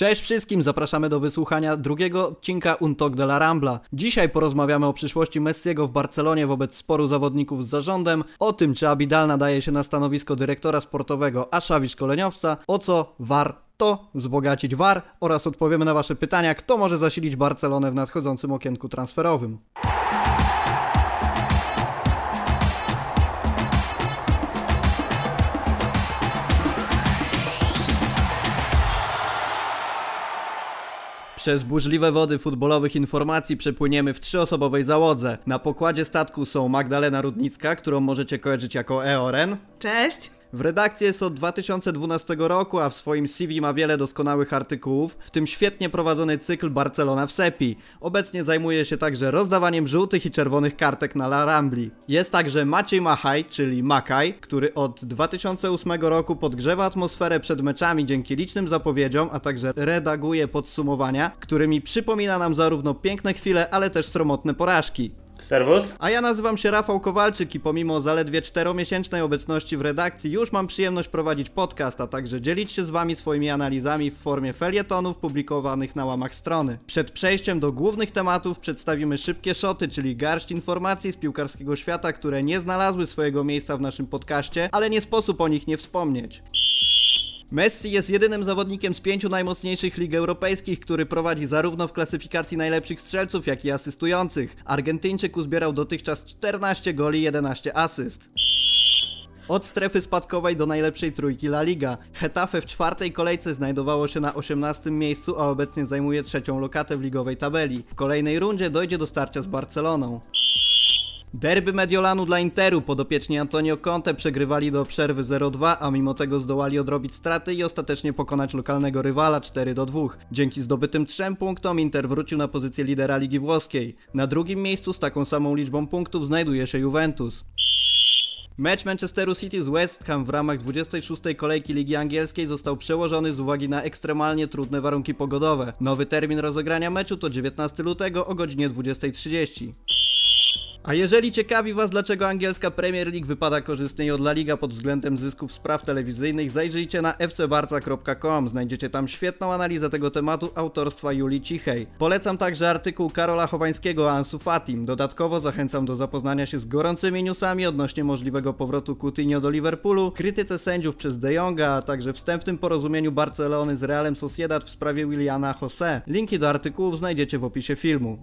Cześć wszystkim, zapraszamy do wysłuchania drugiego odcinka Un Talk de la Rambla. Dzisiaj porozmawiamy o przyszłości Messiego w Barcelonie wobec sporu zawodników z zarządem, o tym czy Abidal nadaje się na stanowisko dyrektora sportowego, a Xavi szkoleniowca, o co warto wzbogacić VAR oraz odpowiemy na Wasze pytania, kto może zasilić Barcelonę w nadchodzącym okienku transferowym. Przez burzliwe wody futbolowych informacji przepłyniemy w trzyosobowej załodze. Na pokładzie statku są Magdalena Rudnicka, którą możecie kojarzyć jako Eoren. Cześć! W redakcji jest od 2012 roku, a w swoim CV ma wiele doskonałych artykułów, w tym świetnie prowadzony cykl Barcelona w Sepi. Obecnie zajmuje się także rozdawaniem żółtych i czerwonych kartek na La Rambli. Jest także Maciej Machaj, czyli Makaj, który od 2008 roku podgrzewa atmosferę przed meczami dzięki licznym zapowiedziom, a także redaguje podsumowania, którymi przypomina nam zarówno piękne chwile, ale też sromotne porażki. Serwus. A ja nazywam się Rafał Kowalczyk i pomimo zaledwie czteromiesięcznej obecności w redakcji już mam przyjemność prowadzić podcast, a także dzielić się z wami swoimi analizami w formie felietonów publikowanych na łamach strony. Przed przejściem do głównych tematów przedstawimy szybkie szoty, czyli garść informacji z piłkarskiego świata, które nie znalazły swojego miejsca w naszym podcaście, ale nie sposób o nich nie wspomnieć. Messi jest jedynym zawodnikiem z pięciu najmocniejszych lig europejskich, który prowadzi zarówno w klasyfikacji najlepszych strzelców, jak i asystujących. Argentyńczyk uzbierał dotychczas 14 goli i 11 asyst. Od strefy spadkowej do najlepszej trójki La Liga. Hetafe w czwartej kolejce znajdowało się na 18 miejscu, a obecnie zajmuje trzecią lokatę w ligowej tabeli. W kolejnej rundzie dojdzie do starcia z Barceloną. Derby Mediolanu dla Interu. Podopieczni Antonio Conte przegrywali do przerwy 0-2, a mimo tego zdołali odrobić straty i ostatecznie pokonać lokalnego rywala 4-2. Dzięki zdobytym trzem punktom Inter wrócił na pozycję lidera Ligi Włoskiej. Na drugim miejscu z taką samą liczbą punktów znajduje się Juventus. Mecz Manchesteru City z West Ham w ramach 26. kolejki Ligi Angielskiej został przełożony z uwagi na ekstremalnie trudne warunki pogodowe. Nowy termin rozegrania meczu to 19 lutego o godzinie 20.30. A jeżeli ciekawi Was, dlaczego angielska Premier League wypada korzystniej od La Liga pod względem zysków z praw telewizyjnych, zajrzyjcie na fcbarca.com. Znajdziecie tam świetną analizę tego tematu autorstwa Julii Cichej. Polecam także artykuł Karola Chowańskiego o Ansu Fatim. Dodatkowo zachęcam do zapoznania się z gorącymi newsami odnośnie możliwego powrotu Coutinho do Liverpoolu, krytyce sędziów przez De Jonga, a także wstępnym porozumieniu Barcelony z Realem Sociedad w sprawie Williana Jose. Linki do artykułów znajdziecie w opisie filmu.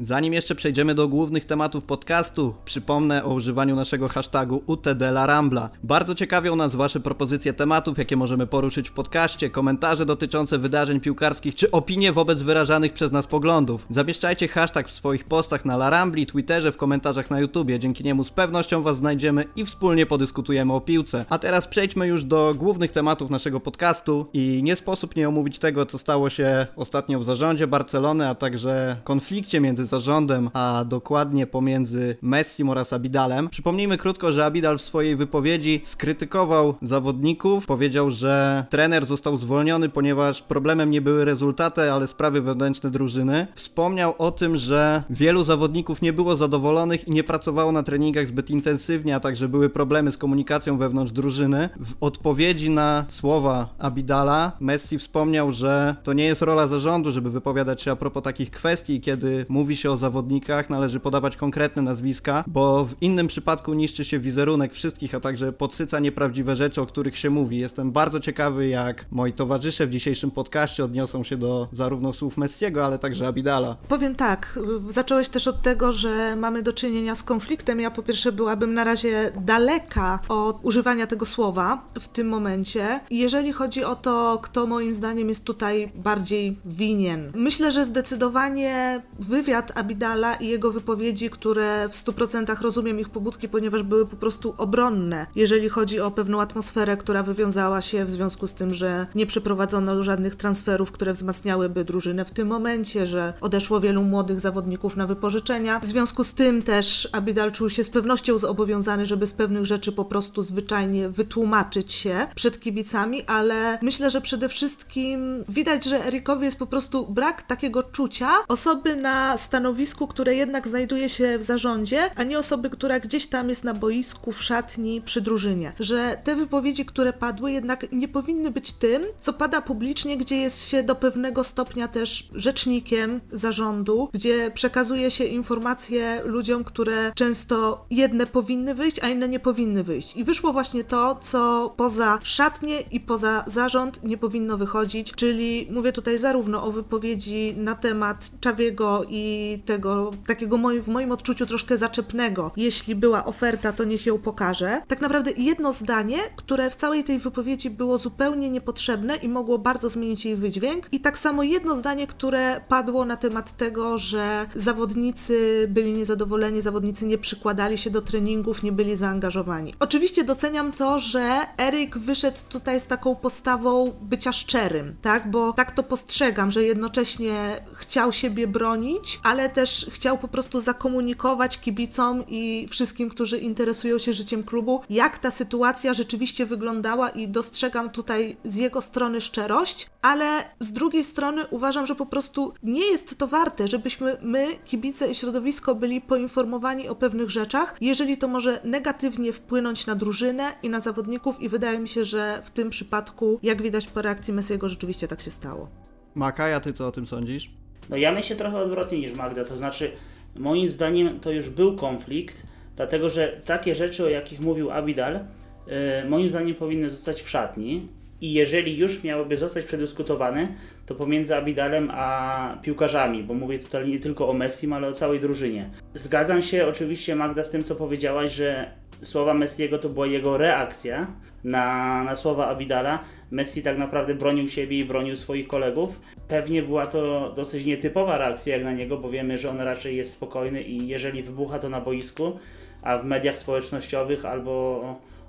Zanim jeszcze przejdziemy do głównych tematów podcastu, przypomnę o używaniu naszego hashtagu UTDLARAMBLA. Bardzo ciekawią nas Wasze propozycje tematów, jakie możemy poruszyć w podcaście, komentarze dotyczące wydarzeń piłkarskich, czy opinie wobec wyrażanych przez nas poglądów. Zamieszczajcie hashtag w swoich postach na Larambli, Twitterze, w komentarzach na YouTubie. Dzięki niemu z pewnością Was znajdziemy i wspólnie podyskutujemy o piłce. A teraz przejdźmy już do głównych tematów naszego podcastu i nie sposób nie omówić tego, co stało się ostatnio w zarządzie Barcelony, a także konflikcie między zarządem, a dokładnie pomiędzy Messim oraz Abidalem. Przypomnijmy krótko, że Abidal w swojej wypowiedzi skrytykował zawodników, powiedział, że trener został zwolniony, ponieważ problemem nie były rezultaty, ale sprawy wewnętrzne drużyny. Wspomniał o tym, że wielu zawodników nie było zadowolonych i nie pracowało na treningach zbyt intensywnie, a także były problemy z komunikacją wewnątrz drużyny. W odpowiedzi na słowa Abidala Messi wspomniał, że to nie jest rola zarządu, żeby wypowiadać się a propos takich kwestii, kiedy mówi się o zawodnikach, należy podawać konkretne nazwiska, bo w innym przypadku niszczy się wizerunek wszystkich, a także podsyca nieprawdziwe rzeczy, o których się mówi. Jestem bardzo ciekawy, jak moi towarzysze w dzisiejszym podcaście odniosą się do zarówno słów Messiego, ale także Abidala. Powiem tak, zacząłeś też od tego, że mamy do czynienia z konfliktem. Ja po pierwsze byłabym na razie daleka od używania tego słowa w tym momencie. Jeżeli chodzi o to, kto moim zdaniem jest tutaj bardziej winien. Myślę, że zdecydowanie wywiad Abidala i jego wypowiedzi, które w 100% rozumiem ich pobudki, ponieważ były po prostu obronne, jeżeli chodzi o pewną atmosferę, która wywiązała się w związku z tym, że nie przeprowadzono żadnych transferów, które wzmacniałyby drużynę w tym momencie, że odeszło wielu młodych zawodników na wypożyczenia. W związku z tym też Abidal czuł się z pewnością zobowiązany, żeby z pewnych rzeczy po prostu zwyczajnie wytłumaczyć się przed kibicami, ale myślę, że przede wszystkim widać, że Erikowi jest po prostu brak takiego czucia osoby na stanowisku które jednak znajduje się w zarządzie, a nie osoby, która gdzieś tam jest na boisku, w szatni, przy drużynie. Że te wypowiedzi, które padły, jednak nie powinny być tym, co pada publicznie, gdzie jest się do pewnego stopnia też rzecznikiem zarządu, gdzie przekazuje się informacje ludziom, które często jedne powinny wyjść, a inne nie powinny wyjść. I wyszło właśnie to, co poza szatnie i poza zarząd nie powinno wychodzić, czyli mówię tutaj zarówno o wypowiedzi na temat Czawiego i tego takiego w moim odczuciu troszkę zaczepnego. Jeśli była oferta, to niech ją pokaże. Tak naprawdę jedno zdanie, które w całej tej wypowiedzi było zupełnie niepotrzebne i mogło bardzo zmienić jej wydźwięk. I tak samo jedno zdanie, które padło na temat tego, że zawodnicy byli niezadowoleni, zawodnicy nie przykładali się do treningów, nie byli zaangażowani. Oczywiście doceniam to, że Eryk wyszedł tutaj z taką postawą bycia szczerym, tak? Bo tak to postrzegam, że jednocześnie chciał siebie bronić, ale też chciał po prostu zakomunikować kibicom i wszystkim, którzy interesują się życiem klubu, jak ta sytuacja rzeczywiście wyglądała i dostrzegam tutaj z jego strony szczerość, ale z drugiej strony uważam, że po prostu nie jest to warte, żebyśmy my, kibice i środowisko byli poinformowani o pewnych rzeczach, jeżeli to może negatywnie wpłynąć na drużynę i na zawodników i wydaje mi się, że w tym przypadku, jak widać po reakcji Messiego, rzeczywiście tak się stało. Makaja, ty co o tym sądzisz? No ja myślę trochę odwrotnie niż Magda, to znaczy moim zdaniem to już był konflikt, dlatego że takie rzeczy, o jakich mówił Abidal, yy, moim zdaniem powinny zostać w szatni i jeżeli już miałyby zostać przedyskutowane, to pomiędzy Abidalem a piłkarzami, bo mówię tutaj nie tylko o Messim, ale o całej drużynie. Zgadzam się oczywiście Magda z tym, co powiedziałaś, że słowa Messiego to była jego reakcja na, na słowa Abidala. Messi tak naprawdę bronił siebie i bronił swoich kolegów. Pewnie była to dosyć nietypowa reakcja jak na niego, bo wiemy, że on raczej jest spokojny i jeżeli wybucha to na boisku, a w mediach społecznościowych albo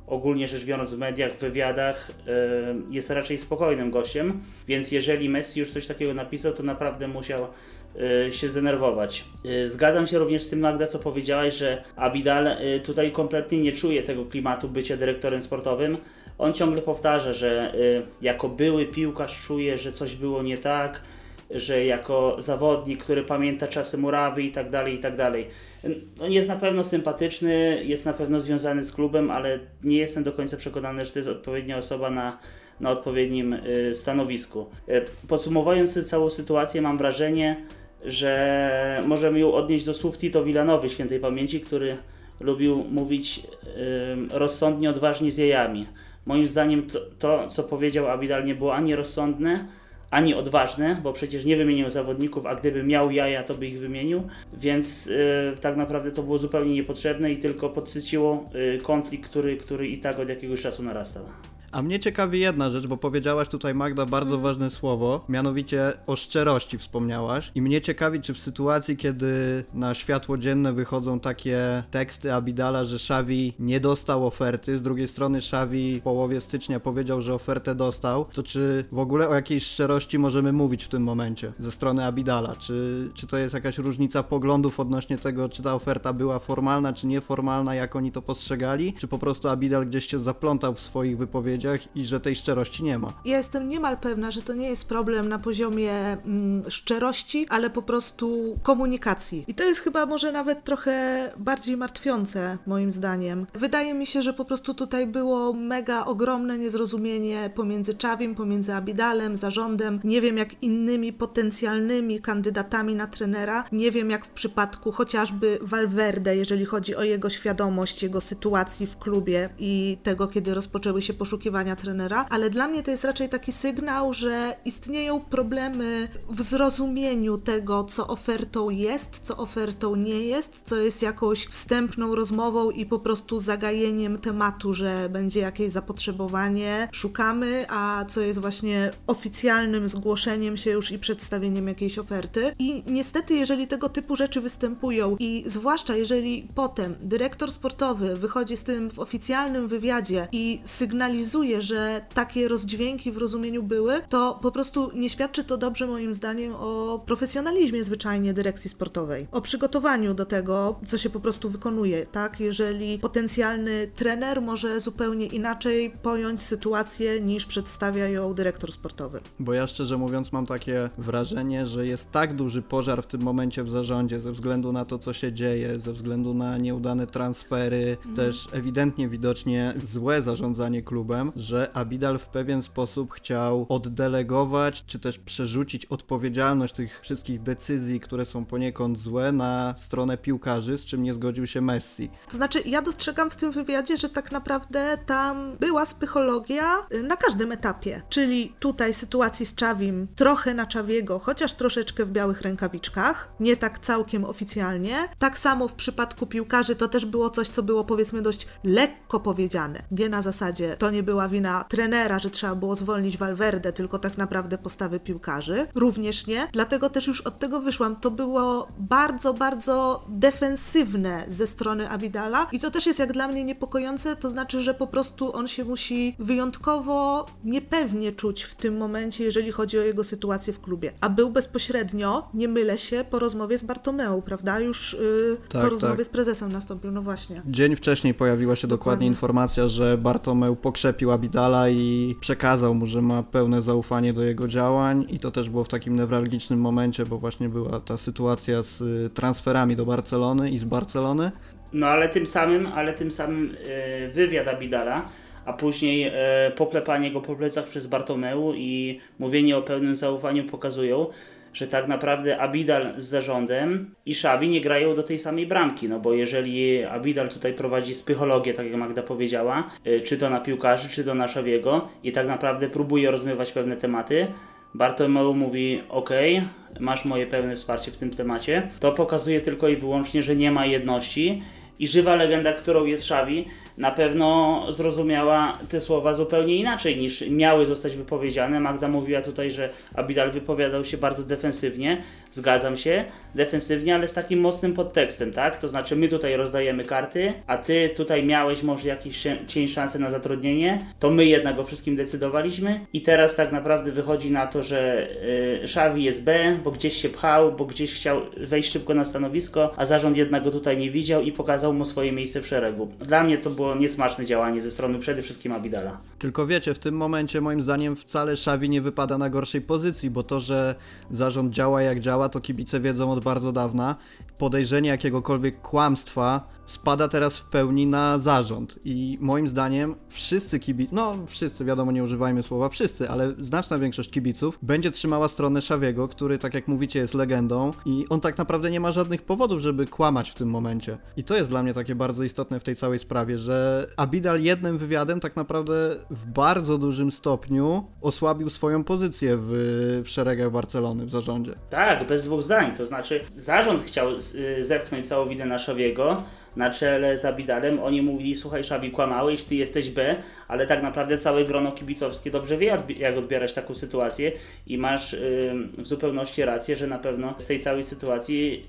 ogólnie rzecz biorąc w mediach, w wywiadach jest raczej spokojnym gościem, więc jeżeli Messi już coś takiego napisał, to naprawdę musiał się zdenerwować. Zgadzam się również z tym, Magda, co powiedziałaś, że Abidal tutaj kompletnie nie czuje tego klimatu bycia dyrektorem sportowym. On ciągle powtarza, że jako były piłkarz czuje, że coś było nie tak, że jako zawodnik, który pamięta czasy murawy i tak dalej, i tak dalej. On jest na pewno sympatyczny, jest na pewno związany z klubem, ale nie jestem do końca przekonany, że to jest odpowiednia osoba na, na odpowiednim y, stanowisku. Y, podsumowując tę całą sytuację, mam wrażenie, że możemy ją odnieść do słów Tito Villanowy, świętej pamięci, który lubił mówić y, rozsądnie, odważnie z jajami. Moim zdaniem to, to, co powiedział Abidal, nie było ani rozsądne, ani odważne, bo przecież nie wymienił zawodników, a gdyby miał jaja, to by ich wymienił, więc yy, tak naprawdę to było zupełnie niepotrzebne i tylko podsyciło yy, konflikt, który, który i tak od jakiegoś czasu narastał. A mnie ciekawi jedna rzecz, bo powiedziałaś tutaj Magda bardzo Mhm. ważne słowo, mianowicie o szczerości wspomniałaś. I mnie ciekawi, czy w sytuacji, kiedy na światło dzienne wychodzą takie teksty Abidala, że Xavi nie dostał oferty, z drugiej strony Xavi w połowie stycznia powiedział, że ofertę dostał, to czy w ogóle o jakiejś szczerości możemy mówić w tym momencie ze strony Abidala? Czy, czy to jest jakaś różnica poglądów odnośnie tego, czy ta oferta była formalna, czy nieformalna, jak oni to postrzegali? Czy po prostu Abidal gdzieś się zaplątał w swoich wypowiedziach i że tej szczerości nie ma? Ja jestem niemal pewna, że to nie jest problem na poziomie mm, szczerości, ale po prostu komunikacji. I to jest chyba może nawet trochę bardziej martwiące, moim zdaniem. Wydaje mi się, że po prostu tutaj było mega ogromne niezrozumienie pomiędzy Czawim, pomiędzy Abidalem, zarządem. Nie wiem jak innymi potencjalnymi kandydatami na trenera. Nie wiem jak w przypadku chociażby Valverde, jeżeli chodzi o jego świadomość, jego sytuacji w klubie i tego, kiedy rozpoczęły się poszukiwania trenera, ale dla mnie to jest raczej taki sygnał, że istnieją problemy w zrozumieniu tego, co ofertą jest, co ofertą nie jest, co jest jakąś wstępną rozmową i po prostu zagajeniem tematu, że będzie jakieś zapotrzebowanie, szukamy, a co jest właśnie oficjalnym zgłoszeniem się już i przedstawieniem jakiejś oferty. I niestety, jeżeli tego typu rzeczy występują i zwłaszcza jeżeli potem dyrektor sportowy wychodzi z tym w oficjalnym wywiadzie i sygnalizuje, pokazuje, że takie rozdźwięki w rozumieniu były, to po prostu nie świadczy to dobrze moim zdaniem o profesjonalizmie zwyczajnie dyrekcji sportowej, o przygotowaniu do tego, co się po prostu wykonuje, tak? Jeżeli potencjalny trener może zupełnie inaczej pojąć sytuację niż przedstawia ją dyrektor sportowy. Bo ja szczerze mówiąc mam takie wrażenie, że jest tak duży pożar w tym momencie w zarządzie ze względu na to, co się dzieje, ze względu na nieudane transfery, też ewidentnie widocznie złe zarządzanie klubem, że Abidal w pewien sposób chciał oddelegować, czy też przerzucić odpowiedzialność tych wszystkich decyzji, które są poniekąd złe, na stronę piłkarzy, z czym nie zgodził się Messi. To znaczy, ja dostrzegam w tym wywiadzie, że tak naprawdę tam była psychologia y, na każdym etapie. Czyli tutaj sytuacji z Czawim trochę na Czawiego, chociaż troszeczkę w białych rękawiczkach, nie tak całkiem oficjalnie. Tak samo w przypadku piłkarzy to też było coś, co było powiedzmy dość lekko powiedziane. Nie na zasadzie to nie była wina trenera, że trzeba było zwolnić Valverde, tylko tak naprawdę postawy piłkarzy. Również nie. Dlatego też już od tego wyszłam. To było bardzo, bardzo defensywne ze strony Abidala i to też jest jak dla mnie niepokojące, to znaczy, że po prostu on się musi wyjątkowo niepewnie czuć w tym momencie, jeżeli chodzi o jego sytuację w klubie. A był bezpośrednio, nie mylę się, po rozmowie z Bartomeu, prawda? Już yy, Tak, po rozmowie tak. z prezesem nastąpił, no właśnie. Dzień wcześniej pojawiła się dokładnie, Dokładnie. informacja, że Bartomeu pokrzepił Abidala i przekazał mu, że ma pełne zaufanie do jego działań i to też było w takim newralgicznym momencie, bo właśnie była ta sytuacja z y, transferami do Barcelony i z Barcelony. No ale tym samym, ale tym samym e, wywiad Abidala, a później e, poklepanie go po plecach przez Bartomeu i mówienie o pełnym zaufaniu pokazują, że tak naprawdę Abidal z zarządem i Xavi nie grają do tej samej bramki, no bo jeżeli Abidal tutaj prowadzi psychologię, tak jak Magda powiedziała, e, czy to na piłkarzy, czy to na Xaviego i tak naprawdę próbuje rozmywać pewne tematy, Bartomeu mówi: OK, masz moje pełne wsparcie w tym temacie. To pokazuje tylko i wyłącznie, że nie ma jedności. I żywa legenda, którą jest Xavi, na pewno zrozumiała te słowa zupełnie inaczej niż miały zostać wypowiedziane. Magda mówiła tutaj, że Abidal wypowiadał się bardzo defensywnie. Zgadzam się, defensywnie, ale z takim mocnym podtekstem, tak? To znaczy, my tutaj rozdajemy karty, a ty tutaj miałeś może jakiś cień szansy na zatrudnienie, to my jednak o wszystkim decydowaliśmy. I teraz tak naprawdę wychodzi na to, że y, Xavi jest B, bo gdzieś się pchał, bo gdzieś chciał wejść szybko na stanowisko, a zarząd jednak go tutaj nie widział i pokazał mu swoje miejsce w szeregu. Dla mnie to było niesmaczne działanie ze strony przede wszystkim Abidala. Tylko wiecie, w tym momencie moim zdaniem wcale Xavi nie wypada na gorszej pozycji, bo to, że zarząd działa jak działa, to kibice wiedzą od bardzo dawna. Podejrzenie jakiegokolwiek kłamstwa spada teraz w pełni na zarząd i moim zdaniem wszyscy kibice, no wszyscy, wiadomo nie używajmy słowa wszyscy, ale znaczna większość kibiców będzie trzymała stronę Szawiego, który tak jak mówicie jest legendą i on tak naprawdę nie ma żadnych powodów, żeby kłamać w tym momencie. I to jest dla mnie takie bardzo istotne w tej całej sprawie, że Abidal jednym wywiadem tak naprawdę w bardzo dużym stopniu osłabił swoją pozycję w, w szeregach Barcelony w zarządzie. Tak, bez dwóch zdań. To znaczy, zarząd chciał zepchnąć całą winę na Szawiego na czele z Abidalem. Oni mówili, słuchaj Szawi, kłamałeś, ty jesteś B, ale tak naprawdę całe grono kibicowskie dobrze wie, jak odbierać taką sytuację i masz w zupełności rację, że na pewno z tej całej sytuacji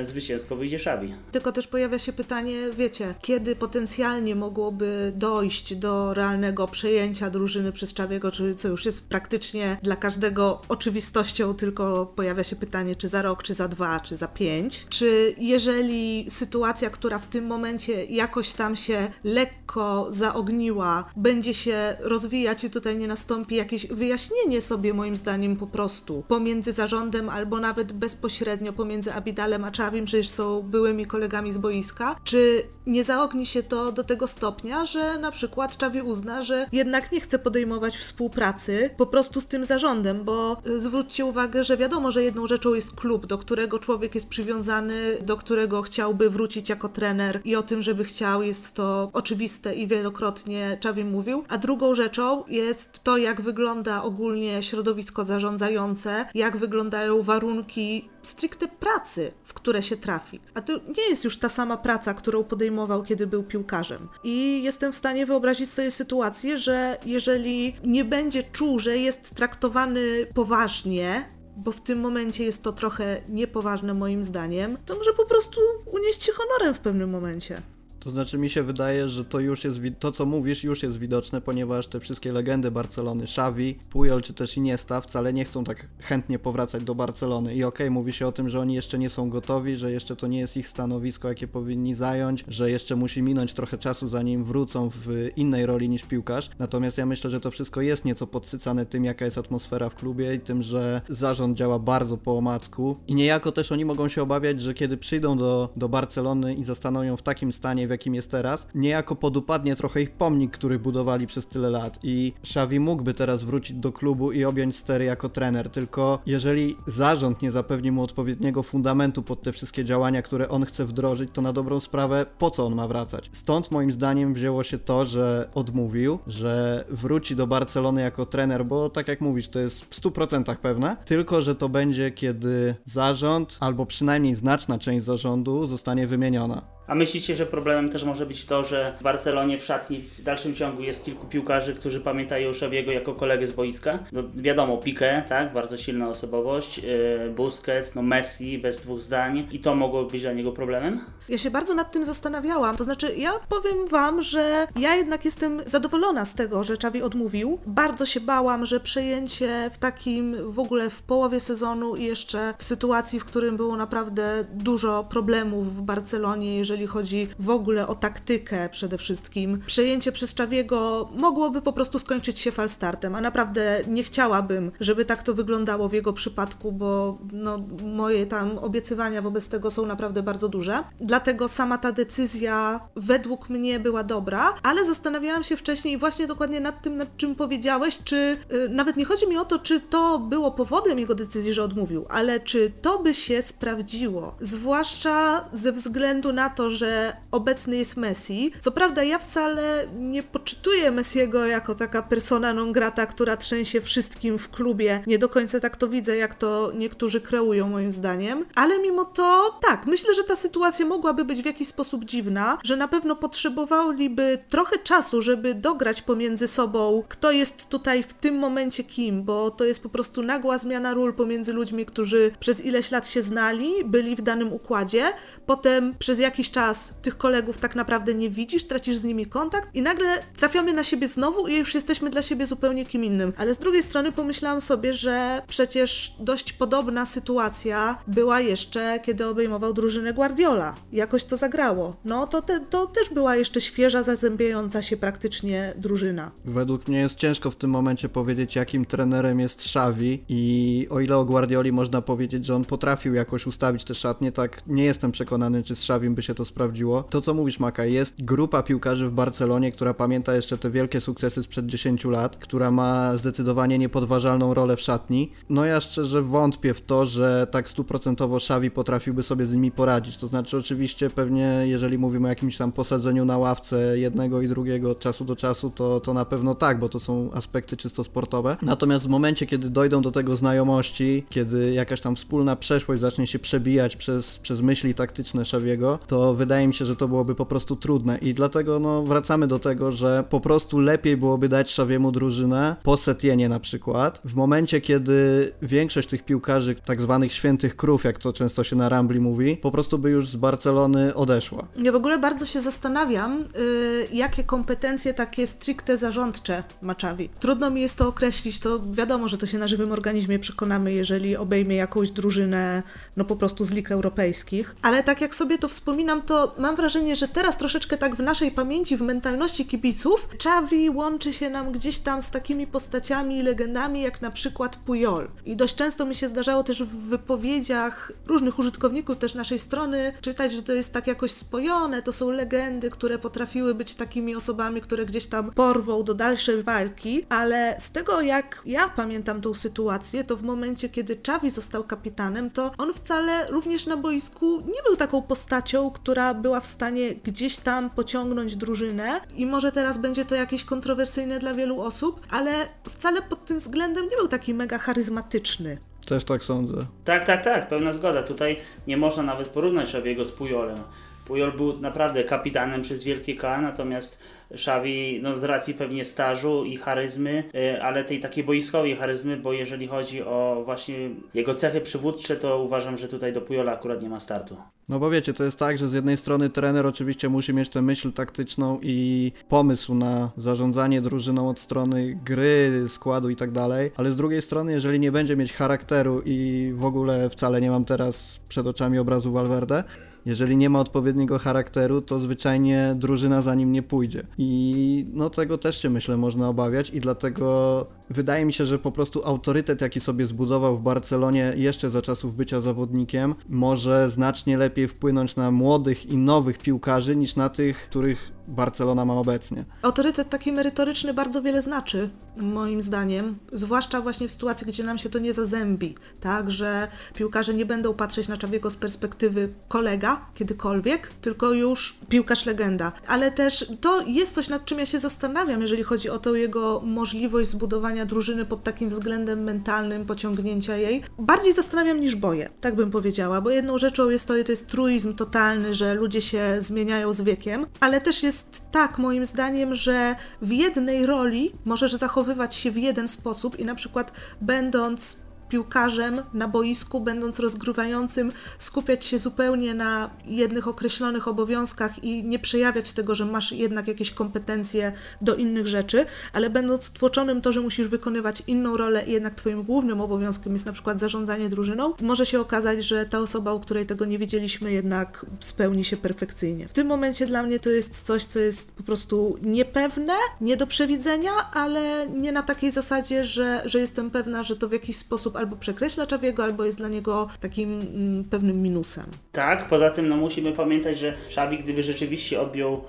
y, zwycięsko wyjdzie Szawi. Tylko też pojawia się pytanie, wiecie, kiedy potencjalnie mogłoby dojść do realnego przejęcia drużyny przez Czawiego, czy co już jest praktycznie dla każdego oczywistością, tylko pojawia się pytanie, czy za rok, czy za dwa, czy za pięć. Czy jeżeli sytuacja, która w tym momencie jakoś tam się lekko zaogniła, będzie się rozwijać i tutaj nie nastąpi jakieś wyjaśnienie sobie, moim zdaniem, po prostu pomiędzy zarządem albo nawet bezpośrednio pomiędzy Abidalem a Czawim, przecież są byłymi kolegami z boiska, czy nie zaogni się to do tego stopnia, że na przykład Czawi uzna, że jednak nie chce podejmować współpracy po prostu z tym zarządem, bo y, zwróćcie uwagę, że wiadomo, że jedną rzeczą jest klub, do którego człowiek jest przywiązany, do którego chciałby wrócić jako trener i o tym, żeby chciał, jest to oczywiste i wielokrotnie Czawi mówił, a drugą rzeczą jest to, jak wygląda ogólnie środowisko zarządzające, jak wyglądają warunki stricte pracy, w które się trafi. A to nie jest już ta sama praca, którą podejmował, kiedy był piłkarzem. I jestem w stanie wyobrazić sobie sytuację, że jeżeli nie będzie czuł, że jest traktowany poważnie, bo w tym momencie jest to trochę niepoważne moim zdaniem, to może po prostu unieść się honorem w pewnym momencie. To znaczy mi się wydaje, że to już jest, to co mówisz już jest widoczne, ponieważ te wszystkie legendy Barcelony, Xavi, Puyol czy też Iniesta wcale nie chcą tak chętnie powracać do Barcelony. I okej, okay, mówi się o tym, że oni jeszcze nie są gotowi, że jeszcze to nie jest ich stanowisko, jakie powinni zająć, że jeszcze musi minąć trochę czasu, zanim wrócą w innej roli niż piłkarz. Natomiast ja myślę, że to wszystko jest nieco podsycane tym, jaka jest atmosfera w klubie i tym, że zarząd działa bardzo po omacku. I niejako też oni mogą się obawiać, że kiedy przyjdą do, do Barcelony i zostaną ją w takim stanie, w jakim jest teraz, niejako podupadnie trochę ich pomnik, który budowali przez tyle lat. I Xavi mógłby teraz wrócić do klubu i objąć stery jako trener, tylko jeżeli zarząd nie zapewni mu odpowiedniego fundamentu pod te wszystkie działania, które on chce wdrożyć, to na dobrą sprawę po co on ma wracać? Stąd moim zdaniem wzięło się to, że odmówił, że wróci do Barcelony jako trener, bo tak jak mówisz, to jest w 100% pewne, tylko że to będzie kiedy zarząd, albo przynajmniej znaczna część zarządu zostanie wymieniona. A myślicie, że problemem też może być to, że w Barcelonie w szatni w dalszym ciągu jest kilku piłkarzy, którzy pamiętają Szawiego jako kolegę z boiska? No, wiadomo, Piqué, tak, bardzo silna osobowość, yy, Busquets, no Messi, bez dwóch zdań i to mogło być dla niego problemem? Ja się bardzo nad tym zastanawiałam. To znaczy, ja powiem Wam, że ja jednak jestem zadowolona z tego, że Czawi odmówił. Bardzo się bałam, że przejęcie w takim w ogóle w połowie sezonu i jeszcze w sytuacji, w którym było naprawdę dużo problemów w Barcelonie, jeżeli jeżeli chodzi w ogóle o taktykę przede wszystkim. Przejęcie przez Czawiego mogłoby po prostu skończyć się falstartem, a naprawdę nie chciałabym, żeby tak to wyglądało w jego przypadku, bo no, moje tam obiecywania wobec tego są naprawdę bardzo duże. Dlatego sama ta decyzja według mnie była dobra, ale zastanawiałam się wcześniej właśnie dokładnie nad tym, nad czym powiedziałeś, czy yy, nawet nie chodzi mi o to, czy to było powodem jego decyzji, że odmówił, ale czy to by się sprawdziło, zwłaszcza ze względu na to, że obecny jest Messi. Co prawda ja wcale nie poczytuję Messiego jako taka persona non grata, która trzęsie wszystkim w klubie. Nie do końca tak to widzę, jak to niektórzy kreują moim zdaniem. Ale mimo to tak, myślę, że ta sytuacja mogłaby być w jakiś sposób dziwna, że na pewno potrzebowaliby trochę czasu, żeby dograć pomiędzy sobą, kto jest tutaj w tym momencie kim, bo to jest po prostu nagła zmiana ról pomiędzy ludźmi, którzy przez ileś lat się znali, byli w danym układzie, potem przez jakiś czas tych kolegów tak naprawdę nie widzisz, tracisz z nimi kontakt i nagle trafiamy na siebie znowu i już jesteśmy dla siebie zupełnie kim innym. Ale z drugiej strony pomyślałam sobie, że przecież dość podobna sytuacja była jeszcze, kiedy obejmował drużynę Guardiola. Jakoś to zagrało. No to, te, to też była jeszcze świeża, zazębiająca się praktycznie drużyna. Według mnie jest ciężko w tym momencie powiedzieć, jakim trenerem jest Xavi i o ile o Guardioli można powiedzieć, że on potrafił jakoś ustawić te szatnie, tak nie jestem przekonany, czy z Xavim by się to sprawdziło. To co mówisz Maka, jest grupa piłkarzy w Barcelonie, która pamięta jeszcze te wielkie sukcesy sprzed 10 lat, która ma zdecydowanie niepodważalną rolę w szatni. No ja szczerze wątpię w to, że tak stuprocentowo Xavi potrafiłby sobie z nimi poradzić. To znaczy oczywiście pewnie jeżeli mówimy o jakimś tam posadzeniu na ławce jednego i drugiego od czasu do czasu, to, to na pewno tak, bo to są aspekty czysto sportowe. Natomiast w momencie, kiedy dojdą do tego znajomości, kiedy jakaś tam wspólna przeszłość zacznie się przebijać przez, przez myśli taktyczne Xaviego, to wydaje mi się, że to byłoby po prostu trudne i dlatego no, wracamy do tego, że po prostu lepiej byłoby dać Szawiemu drużynę po Setienie na przykład, w momencie kiedy większość tych piłkarzy, tak zwanych świętych krów, jak to często się na Rambli mówi, po prostu by już z Barcelony odeszła. Ja w ogóle bardzo się zastanawiam, yy, jakie kompetencje takie stricte zarządcze ma Czawi. Trudno mi jest to określić, to wiadomo, że to się na żywym organizmie przekonamy, jeżeli obejmie jakąś drużynę, no po prostu z lig europejskich, ale tak jak sobie to wspominam, to mam wrażenie, że teraz troszeczkę tak w naszej pamięci, w mentalności kibiców, Xavi łączy się nam gdzieś tam z takimi postaciami i legendami, jak na przykład Pujol. I dość często mi się zdarzało też w wypowiedziach różnych użytkowników też naszej strony czytać, że to jest tak jakoś spojone, to są legendy, które potrafiły być takimi osobami, które gdzieś tam porwą do dalszej walki, ale z tego jak ja pamiętam tą sytuację, to w momencie, kiedy Xavi został kapitanem, to on wcale również na boisku nie był taką postacią, która która była w stanie gdzieś tam pociągnąć drużynę i może teraz będzie to jakieś kontrowersyjne dla wielu osób, ale wcale pod tym względem nie był taki mega charyzmatyczny. Też tak sądzę. Tak, tak, tak, pełna zgoda. Tutaj nie można nawet porównać Szawiego z Pujolem. Pujol był naprawdę kapitanem przez wielkie K, natomiast Xavi, no z racji pewnie stażu i charyzmy, y, ale tej takiej boiskowej charyzmy, bo jeżeli chodzi o właśnie jego cechy przywódcze, to uważam, że tutaj do Pujola akurat nie ma startu. No bo wiecie, to jest tak, że z jednej strony trener oczywiście musi mieć tę myśl taktyczną i pomysł na zarządzanie drużyną od strony gry, składu i tak dalej, ale z drugiej strony, jeżeli nie będzie mieć charakteru i w ogóle wcale nie mam teraz przed oczami obrazu Valverde, jeżeli nie ma odpowiedniego charakteru, to zwyczajnie drużyna za nim nie pójdzie. I no tego też się myślę można obawiać i dlatego wydaje mi się, że po prostu autorytet, jaki sobie zbudował w Barcelonie jeszcze za czasów bycia zawodnikiem, może znacznie lepiej wpłynąć na młodych i nowych piłkarzy niż na tych, których Barcelona ma obecnie. Autorytet taki merytoryczny bardzo wiele znaczy, moim zdaniem, zwłaszcza właśnie w sytuacji, gdzie nam się to nie zazębi, tak, że piłkarze nie będą patrzeć na Czawiego z perspektywy kolega kiedykolwiek, tylko już piłkarz legenda. Ale też to jest coś, nad czym ja się zastanawiam, jeżeli chodzi o tą jego możliwość zbudowania drużyny pod takim względem mentalnym, pociągnięcia jej. Bardziej zastanawiam niż boję, tak bym powiedziała, bo jedną rzeczą jest to, to jest truizm totalny, że ludzie się zmieniają z wiekiem, ale też jest tak, moim zdaniem, że w jednej roli możesz zachowywać się w jeden sposób i na przykład będąc piłkarzem na boisku, będąc rozgrywającym, skupiać się zupełnie na jednych określonych obowiązkach i nie przejawiać tego, że masz jednak jakieś kompetencje do innych rzeczy, ale będąc tłoczonym to, że musisz wykonywać inną rolę i jednak twoim głównym obowiązkiem jest na przykład zarządzanie drużyną, może się okazać, że ta osoba, u której tego nie wiedzieliśmy, jednak spełni się perfekcyjnie. W tym momencie dla mnie to jest coś, co jest po prostu niepewne, nie do przewidzenia, ale nie na takiej zasadzie, że, że jestem pewna, że to w jakiś sposób albo przekreśla Czawiego, albo jest dla niego takim mm, pewnym minusem. Tak, poza tym no, musimy pamiętać, że Szawi, gdyby rzeczywiście objął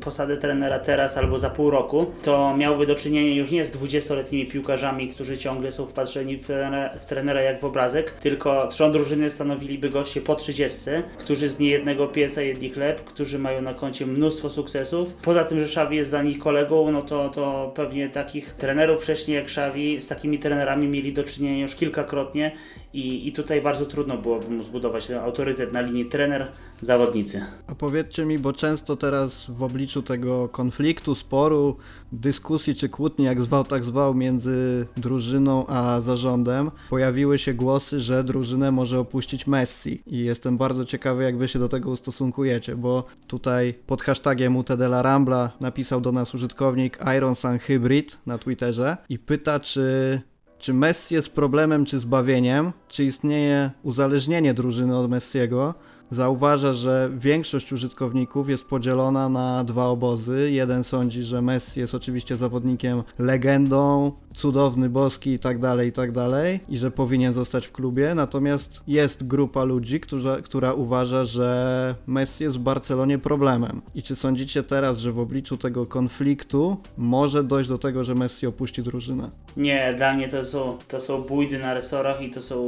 posadę trenera teraz albo za pół roku, to miałby do czynienia już nie z 20-letnimi piłkarzami, którzy ciągle są wpatrzeni w trenera, w trenera jak w obrazek, tylko trzon drużyny stanowiliby goście po 30, którzy z niejednego pieca jedli chleb, którzy mają na koncie mnóstwo sukcesów. Poza tym, że Szawi jest dla nich kolegą, no to, to pewnie takich trenerów wcześniej jak Szawi z takimi trenerami mieli do czynienia już kilkakrotnie i, i tutaj bardzo trudno byłoby mu zbudować ten autorytet na linii trener-zawodnicy. A powiedzcie mi, bo często teraz w obliczu tego konfliktu, sporu, dyskusji czy kłótni, jak zwał, tak zwał, między drużyną a zarządem, pojawiły się głosy, że drużynę może opuścić Messi. I jestem bardzo ciekawy, jak wy się do tego ustosunkujecie, bo tutaj pod hashtagiem UT de la Rambla napisał do nas użytkownik Iron Sun Hybrid na Twitterze i pyta, czy czy Messi jest problemem czy zbawieniem? Czy istnieje uzależnienie drużyny od Messiego? Zauważa, że większość użytkowników jest podzielona na dwa obozy. Jeden sądzi, że Messi jest oczywiście zawodnikiem legendą, cudowny, boski i tak dalej, i tak dalej, i że powinien zostać w klubie. Natomiast jest grupa ludzi, która, która uważa, że Messi jest w Barcelonie problemem. I czy sądzicie teraz, że w obliczu tego konfliktu może dojść do tego, że Messi opuści drużynę? Nie, dla mnie to są, to są bójdy na resorach i to są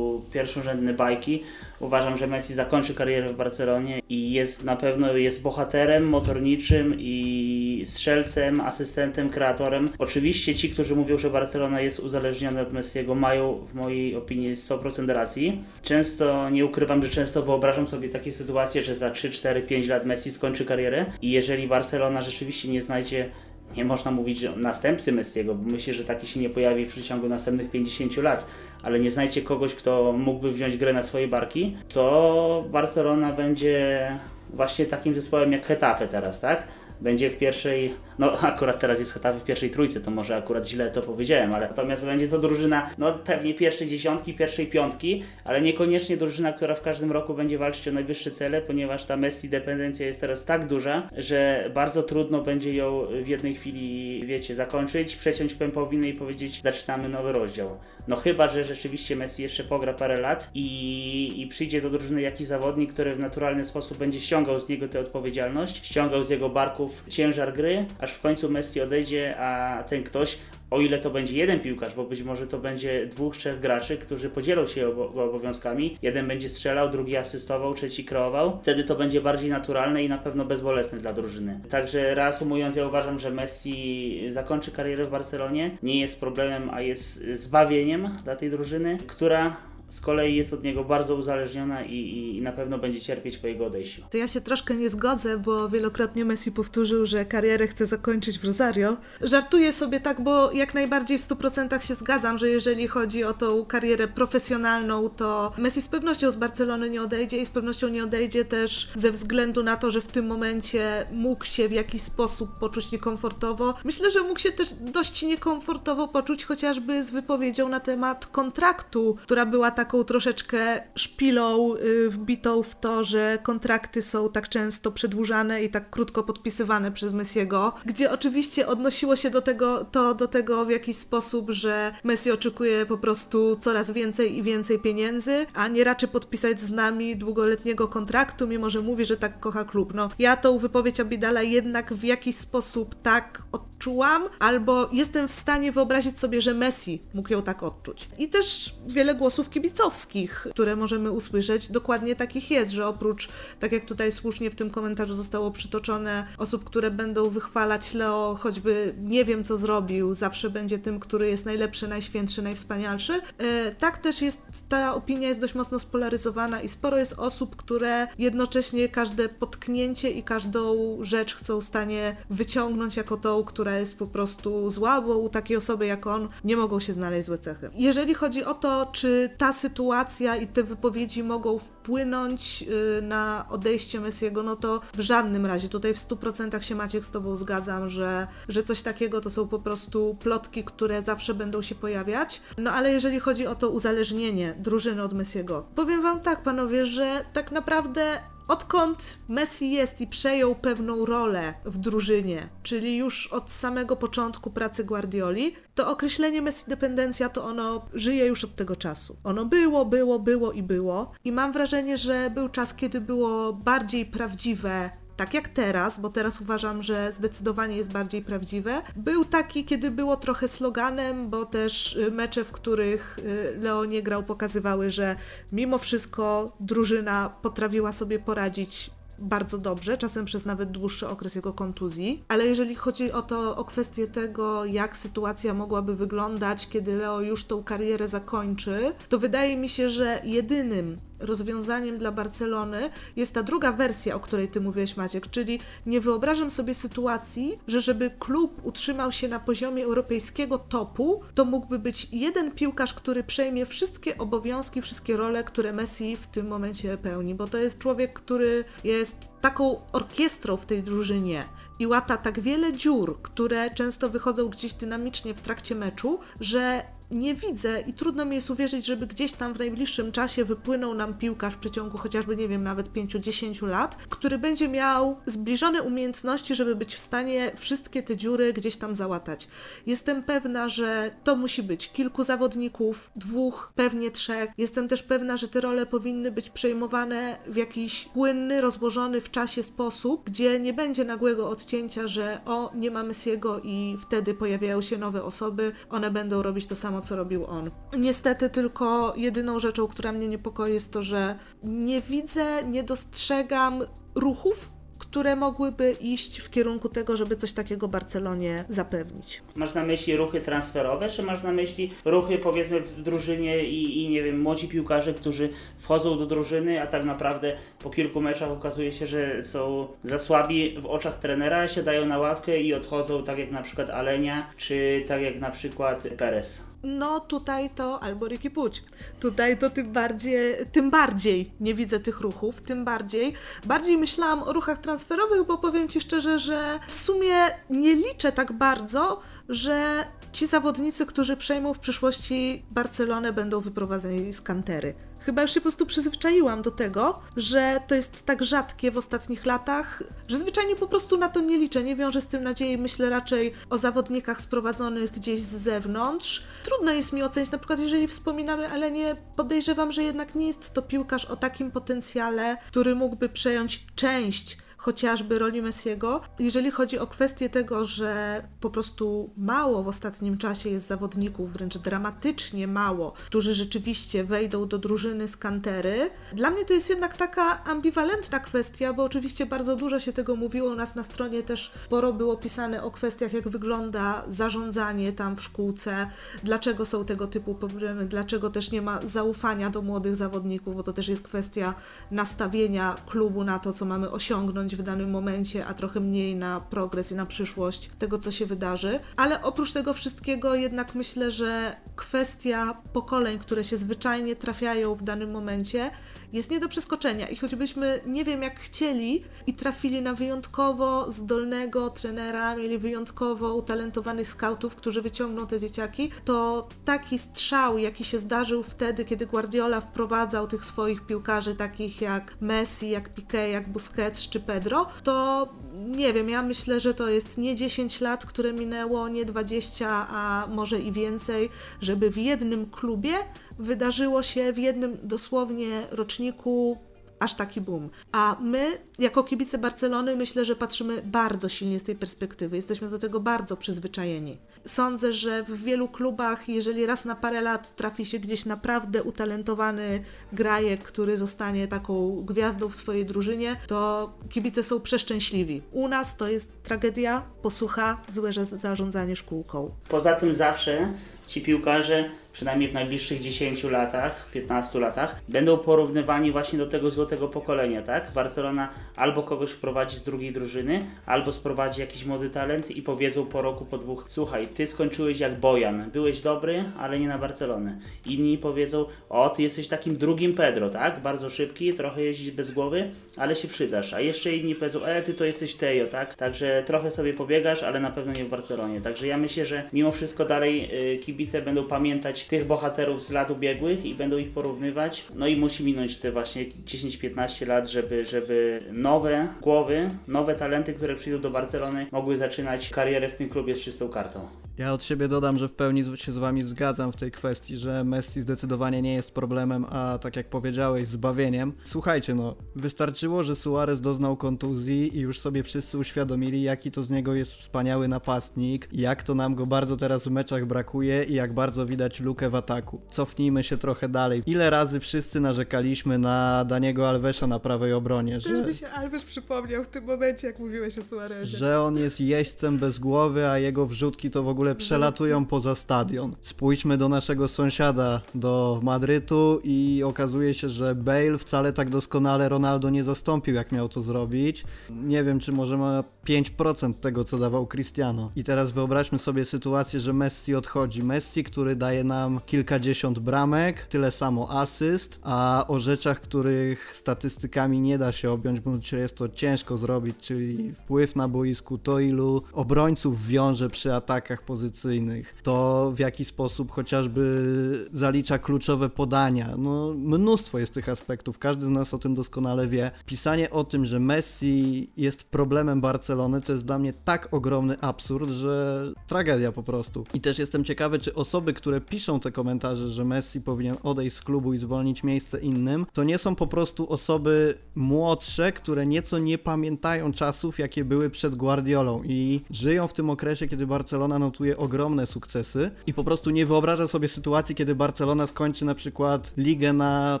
pierwszorzędne bajki. Uważam, że Messi zakończy karierę w Barcelonie i jest na pewno jest bohaterem motorniczym i strzelcem, asystentem, kreatorem. Oczywiście ci, którzy mówią, że Barcelona jest uzależniona od Messiego, mają w mojej opinii 100% racji. Często, nie ukrywam, że często wyobrażam sobie takie sytuacje, że za 3, 4, 5 lat Messi skończy karierę i jeżeli Barcelona rzeczywiście nie znajdzie nie można mówić że następcy Messiego, bo myślę, że taki się nie pojawi w przeciągu następnych 50 lat, ale nie znajdzie kogoś, kto mógłby wziąć grę na swoje barki, to Barcelona będzie właśnie takim zespołem jak Hetafe teraz, tak? Będzie w pierwszej, no akurat teraz jest Hetafe w pierwszej trójce, to może akurat źle to powiedziałem, ale natomiast będzie to drużyna, no pewnie pierwszej dziesiątki, pierwszej piątki, ale niekoniecznie drużyna, która w każdym roku będzie walczyć o najwyższe cele, ponieważ ta Messi dependencja jest teraz tak duża, że bardzo trudno będzie ją w jednej chwili, wiecie, zakończyć, przeciąć pępowinę i powiedzieć, zaczynamy nowy rozdział. No chyba, że rzeczywiście Messi jeszcze pogra parę lat i, i przyjdzie do drużyny jakiś zawodnik, który w naturalny sposób będzie ściągał z niego tę odpowiedzialność, ściągał z jego barków ciężar gry, aż w końcu Messi odejdzie, a ten ktoś o ile to będzie jeden piłkarz, bo być może to będzie dwóch, trzech graczy, którzy podzielą się obowiązkami. Jeden będzie strzelał, drugi asystował, trzeci kreował. Wtedy to będzie bardziej naturalne i na pewno bezbolesne dla drużyny. Także reasumując, ja uważam, że Messi zakończy karierę w Barcelonie. Nie jest problemem, a jest zbawieniem dla tej drużyny, która z kolei jest od niego bardzo uzależniona i, i na pewno będzie cierpieć po jego odejściu. To ja się troszkę nie zgodzę, bo wielokrotnie Messi powtórzył, że karierę chce zakończyć w Rosario. Żartuję sobie tak, bo jak najbardziej w 100% się zgadzam, że jeżeli chodzi o tą karierę profesjonalną, to Messi z pewnością z Barcelony nie odejdzie i z pewnością nie odejdzie też ze względu na to, że w tym momencie mógł się w jakiś sposób poczuć niekomfortowo. Myślę, że mógł się też dość niekomfortowo poczuć chociażby z wypowiedzią na temat kontraktu, która była taką troszeczkę szpilą y, wbitą w to, że kontrakty są tak często przedłużane i tak krótko podpisywane przez Messiego, gdzie oczywiście odnosiło się do tego, to do tego w jakiś sposób, że Messi oczekuje po prostu coraz więcej i więcej pieniędzy, a nie raczy podpisać z nami długoletniego kontraktu, mimo że mówi, że tak kocha klub. No, ja tą wypowiedź Abidala jednak w jakiś sposób tak odczułam, albo jestem w stanie wyobrazić sobie, że Messi mógł ją tak odczuć. I też wiele głosów kibicowskich, które możemy usłyszeć, dokładnie takich jest, że oprócz, tak jak tutaj słusznie w tym komentarzu zostało przytoczone, osób, które będą wychwalać Leo, choćby nie wiem co zrobił, zawsze będzie tym, który jest najlepszy, najświętszy, najwspanialszy. E, tak też jest, ta opinia jest dość mocno spolaryzowana i sporo jest osób, które jednocześnie każde potknięcie i każdą rzecz chcą w stanie wyciągnąć jako tą, która jest po prostu zła, bo u takiej osoby jak on nie mogą się znaleźć złe cechy. Jeżeli chodzi o to, czy ta sytuacja i te wypowiedzi mogą wpłynąć y, na odejście Messiego, no to w żadnym razie. Tutaj w 100% się Maciek z Tobą zgadzam, że, że coś takiego to są po prostu plotki, które zawsze będą się pojawiać. No ale jeżeli chodzi o to uzależnienie drużyny od Messiego, powiem Wam tak, panowie, że tak naprawdę Odkąd Messi jest i przejął pewną rolę w drużynie, czyli już od samego początku pracy Guardioli, to określenie Messi dependencja to ono żyje już od tego czasu. Ono było, było, było i było. I mam wrażenie, że był czas, kiedy było bardziej prawdziwe tak jak teraz, bo teraz uważam, że zdecydowanie jest bardziej prawdziwe. Był taki, kiedy było trochę sloganem, bo też y, mecze, w których y, Leo nie grał, pokazywały, że mimo wszystko drużyna potrafiła sobie poradzić bardzo dobrze, czasem przez nawet dłuższy okres jego kontuzji. Ale jeżeli chodzi o to, o kwestię tego, jak sytuacja mogłaby wyglądać, kiedy Leo już tą karierę zakończy, to wydaje mi się, że jedynym rozwiązaniem dla Barcelony. Jest ta druga wersja, o której ty mówiłeś, Maciek, czyli nie wyobrażam sobie sytuacji, że żeby klub utrzymał się na poziomie europejskiego topu, to mógłby być jeden piłkarz, który przejmie wszystkie obowiązki, wszystkie role, które Messi w tym momencie pełni, bo to jest człowiek, który jest taką orkiestrą w tej drużynie i łata tak wiele dziur, które często wychodzą gdzieś dynamicznie w trakcie meczu, że nie widzę i trudno mi jest uwierzyć, żeby gdzieś tam w najbliższym czasie wypłynął nam piłkarz w przeciągu chociażby, nie wiem, nawet 5-10 lat, który będzie miał zbliżone umiejętności, żeby być w stanie wszystkie te dziury gdzieś tam załatać. Jestem pewna, że to musi być kilku zawodników, dwóch, pewnie trzech. Jestem też pewna, że te role powinny być przejmowane w jakiś płynny, rozłożony w czasie sposób, gdzie nie będzie nagłego odcięcia, że o, nie mamy Messiego i wtedy pojawiają się nowe osoby, one będą robić to samo co robił on. Niestety tylko jedyną rzeczą, która mnie niepokoi jest to, że nie widzę, nie dostrzegam ruchów, które mogłyby iść w kierunku tego, żeby coś takiego Barcelonie zapewnić. Masz na myśli ruchy transferowe, czy masz na myśli ruchy powiedzmy w drużynie i, i nie wiem, młodzi piłkarze, którzy wchodzą do drużyny, a tak naprawdę po kilku meczach okazuje się, że są za słabi w oczach trenera, siadają na ławkę i odchodzą, tak jak na przykład Alenia, czy tak jak na przykład Perez. No tutaj to albo Ricky Puć. Tutaj to tym bardziej, tym bardziej nie widzę tych ruchów, tym bardziej. Bardziej myślałam o ruchach transferowych, bo powiem Ci szczerze, że w sumie nie liczę tak bardzo, że ci zawodnicy, którzy przejmą w przyszłości Barcelonę, będą wyprowadzeni z kantery. Chyba już się po prostu przyzwyczaiłam do tego, że to jest tak rzadkie w ostatnich latach, że zwyczajnie po prostu na to nie liczę. Nie wiążę z tym nadziei, myślę raczej o zawodnikach sprowadzonych gdzieś z zewnątrz. Trudno jest mi ocenić, na przykład jeżeli wspominamy, ale nie podejrzewam, że jednak nie jest to piłkarz o takim potencjale, który mógłby przejąć część chociażby roli Messiego. Jeżeli chodzi o kwestię tego, że po prostu mało w ostatnim czasie jest zawodników, wręcz dramatycznie mało, którzy rzeczywiście wejdą do drużyny z kantery, dla mnie to jest jednak taka ambiwalentna kwestia, bo oczywiście bardzo dużo się tego mówiło. U nas na stronie też sporo było pisane o kwestiach, jak wygląda zarządzanie tam w szkółce, dlaczego są tego typu problemy, dlaczego też nie ma zaufania do młodych zawodników, bo to też jest kwestia nastawienia klubu na to, co mamy osiągnąć w danym momencie, a trochę mniej na progres i na przyszłość tego, co się wydarzy. Ale oprócz tego wszystkiego, jednak myślę, że kwestia pokoleń, które się zwyczajnie trafiają w danym momencie, jest nie do przeskoczenia. I choćbyśmy nie wiem jak chcieli i trafili na wyjątkowo zdolnego trenera, mieli wyjątkowo utalentowanych skautów, którzy wyciągną te dzieciaki, to taki strzał, jaki się zdarzył wtedy, kiedy Guardiola wprowadzał tych swoich piłkarzy, takich jak Messi, jak Piqué, jak Busquets czy Pedro, to nie wiem, ja myślę, że to jest nie 10 lat, które minęło, nie 20, a może i więcej, żeby w jednym klubie wydarzyło się w jednym dosłownie roczniku aż taki boom. A my, jako kibice Barcelony, myślę, że patrzymy bardzo silnie z tej perspektywy. Jesteśmy do tego bardzo przyzwyczajeni. Sądzę, że w wielu klubach, jeżeli raz na parę lat trafi się gdzieś naprawdę utalentowany grajek, który zostanie taką gwiazdą w swojej drużynie, to kibice są przeszczęśliwi. U nas to jest tragedia, posłucha, złe zarządzanie szkółką. Poza tym zawsze ci piłkarze, przynajmniej w najbliższych 10 latach, 15 latach, będą porównywani właśnie do tego złotego pokolenia, tak? Barcelona albo kogoś wprowadzi z drugiej drużyny, albo sprowadzi jakiś młody talent i powiedzą po roku, po dwóch, słuchaj, ty skończyłeś jak Bojan, byłeś dobry, ale nie na Barcelonę. Inni powiedzą, o, ty jesteś takim drugim Pedro, tak? Bardzo szybki, trochę jeździć bez głowy, ale się przydasz. A jeszcze inni powiedzą, e, ty to jesteś Tejo, tak? Także trochę sobie pobiegasz, ale na pewno nie w Barcelonie. Także ja myślę, że mimo wszystko dalej y, kibice będą pamiętać tych bohaterów z lat ubiegłych i będą ich porównywać. No i musi minąć te właśnie 10-15 lat, żeby, żeby nowe głowy, nowe talenty, które przyjdą do Barcelony, mogły zaczynać karierę w tym klubie z czystą kartą. Ja od siebie dodam, że w pełni się z Wami zgadzam w tej kwestii, że Messi zdecydowanie nie jest problemem, a tak jak powiedziałeś, zbawieniem. Słuchajcie, no, wystarczyło, że Suarez doznał kontuzji i już sobie wszyscy uświadomili, jaki to z niego jest wspaniały napastnik, jak to nam go bardzo teraz w meczach brakuje i jak bardzo widać lukę w ataku. Cofnijmy się trochę dalej. Ile razy wszyscy narzekaliśmy na Daniego Alvesa na prawej obronie, że... Też mi się Alves przypomniał w tym momencie, jak mówiłeś o Suarezie. Że on jest jeźdźcem bez głowy, a jego wrzutki to w ogóle przelatują poza stadion. Spójrzmy do naszego sąsiada, do Madrytu i okazuje się, że Bale wcale tak doskonale Ronaldo nie zastąpił, jak miał to zrobić. Nie wiem, czy może ma 5% tego, co dawał Cristiano. I teraz wyobraźmy sobie sytuację, że Messi odchodzi. Messi, który daje nam kilkadziesiąt bramek, tyle samo asyst, a o rzeczach, których statystykami nie da się objąć, bo jest to ciężko zrobić, czyli wpływ na boisku, to ilu obrońców wiąże przy atakach pozycyjnych, to w jaki sposób chociażby zalicza kluczowe podania. No, mnóstwo jest tych aspektów, każdy z nas o tym doskonale wie. Pisanie o tym, że Messi jest problemem Barcelony, to jest dla mnie tak ogromny absurd, że tragedia po prostu. I też jestem ciekawy, czy osoby, które piszą te komentarze, że Messi powinien odejść z klubu i zwolnić miejsce innym, to nie są po prostu osoby młodsze, które nieco nie pamiętają czasów, jakie były przed Guardiolą i żyją w tym okresie, kiedy Barcelona notuje ogromne sukcesy i po prostu nie wyobraża sobie sytuacji, kiedy Barcelona skończy na przykład ligę na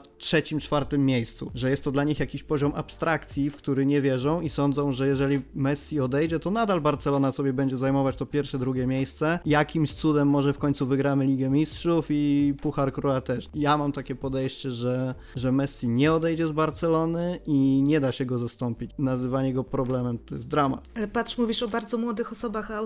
trzecim, czwartym miejscu, że jest to dla nich jakiś poziom abstrakcji, w który nie wierzą i sądzą, że jeżeli Messi odejdzie, to nadal Barcelona sobie będzie zajmować to pierwsze, drugie miejsce. Jakimś cudem może w końcu wygramy Ligę Mistrzów i Puchar Króla też. Ja mam takie podejście, że, że Messi nie odejdzie z Barcelony i nie da się go zastąpić. Nazywanie go problemem to jest dramat. Ale patrz, mówisz o bardzo młodych osobach, a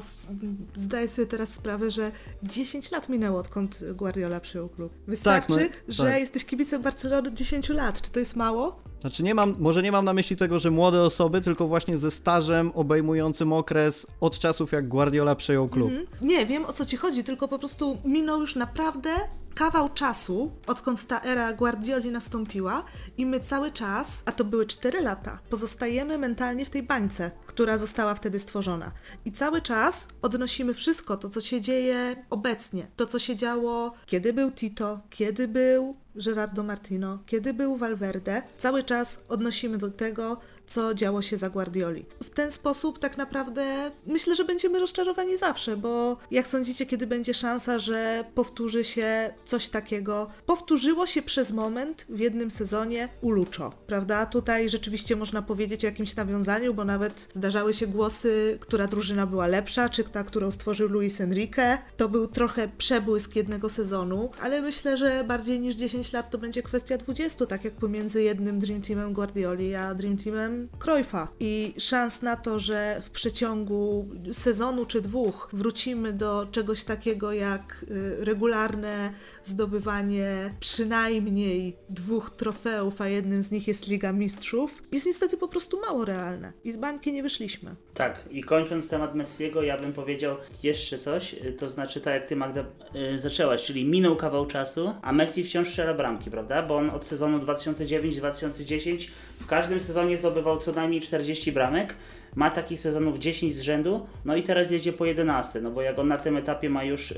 zdaję sobie teraz sprawę, że 10 lat minęło, odkąd Guardiola przyjął klub. Wystarczy, tak, no, że tak. jesteś kibicem Barcelony od 10 lat. Czy to jest mało? Znaczy nie mam, może nie mam na myśli tego, że młode osoby, tylko właśnie ze stażem obejmującym okres od czasów jak Guardiola przejął klub. Mhm. Nie, wiem o co ci chodzi, tylko po prostu minął już naprawdę kawał czasu, odkąd ta era Guardioli nastąpiła i my cały czas, a to były 4 lata, pozostajemy mentalnie w tej bańce, która została wtedy stworzona. I cały czas odnosimy wszystko to, co się dzieje obecnie, to, co się działo, kiedy był Tito, kiedy był Gerardo Martino, kiedy był Valverde, cały czas odnosimy do tego, co działo się za Guardioli. W ten sposób tak naprawdę myślę, że będziemy rozczarowani zawsze, bo jak sądzicie, kiedy będzie szansa, że powtórzy się coś takiego? Powtórzyło się przez moment w jednym sezonie u Lucho, prawda? Tutaj rzeczywiście można powiedzieć o jakimś nawiązaniu, bo nawet zdarzały się głosy, która drużyna była lepsza, czy ta, którą stworzył Luis Enrique. To był trochę przebłysk jednego sezonu, ale myślę, że bardziej niż 10 lat to będzie kwestia 20, tak jak pomiędzy jednym Dream Teamem Guardioli a Dream Teamem Cruyffa. I szans na to, że w przeciągu sezonu czy dwóch wrócimy do czegoś takiego jak y, regularne zdobywanie przynajmniej dwóch trofeów, a jednym z nich jest Liga Mistrzów, jest niestety po prostu mało realne. I z bańki nie wyszliśmy. Tak, i kończąc temat Messiego, ja bym powiedział jeszcze coś, y, to znaczy tak jak ty Magda yy, zaczęłaś, czyli minął kawał czasu, a Messi wciąż strzela bramki, prawda? Bo on od sezonu 2009-2010 w każdym sezonie zdobywał co najmniej 40 bramek, ma takich sezonów 10 z rzędu, no i teraz jedzie po 11, no bo jak on na tym etapie ma już yy,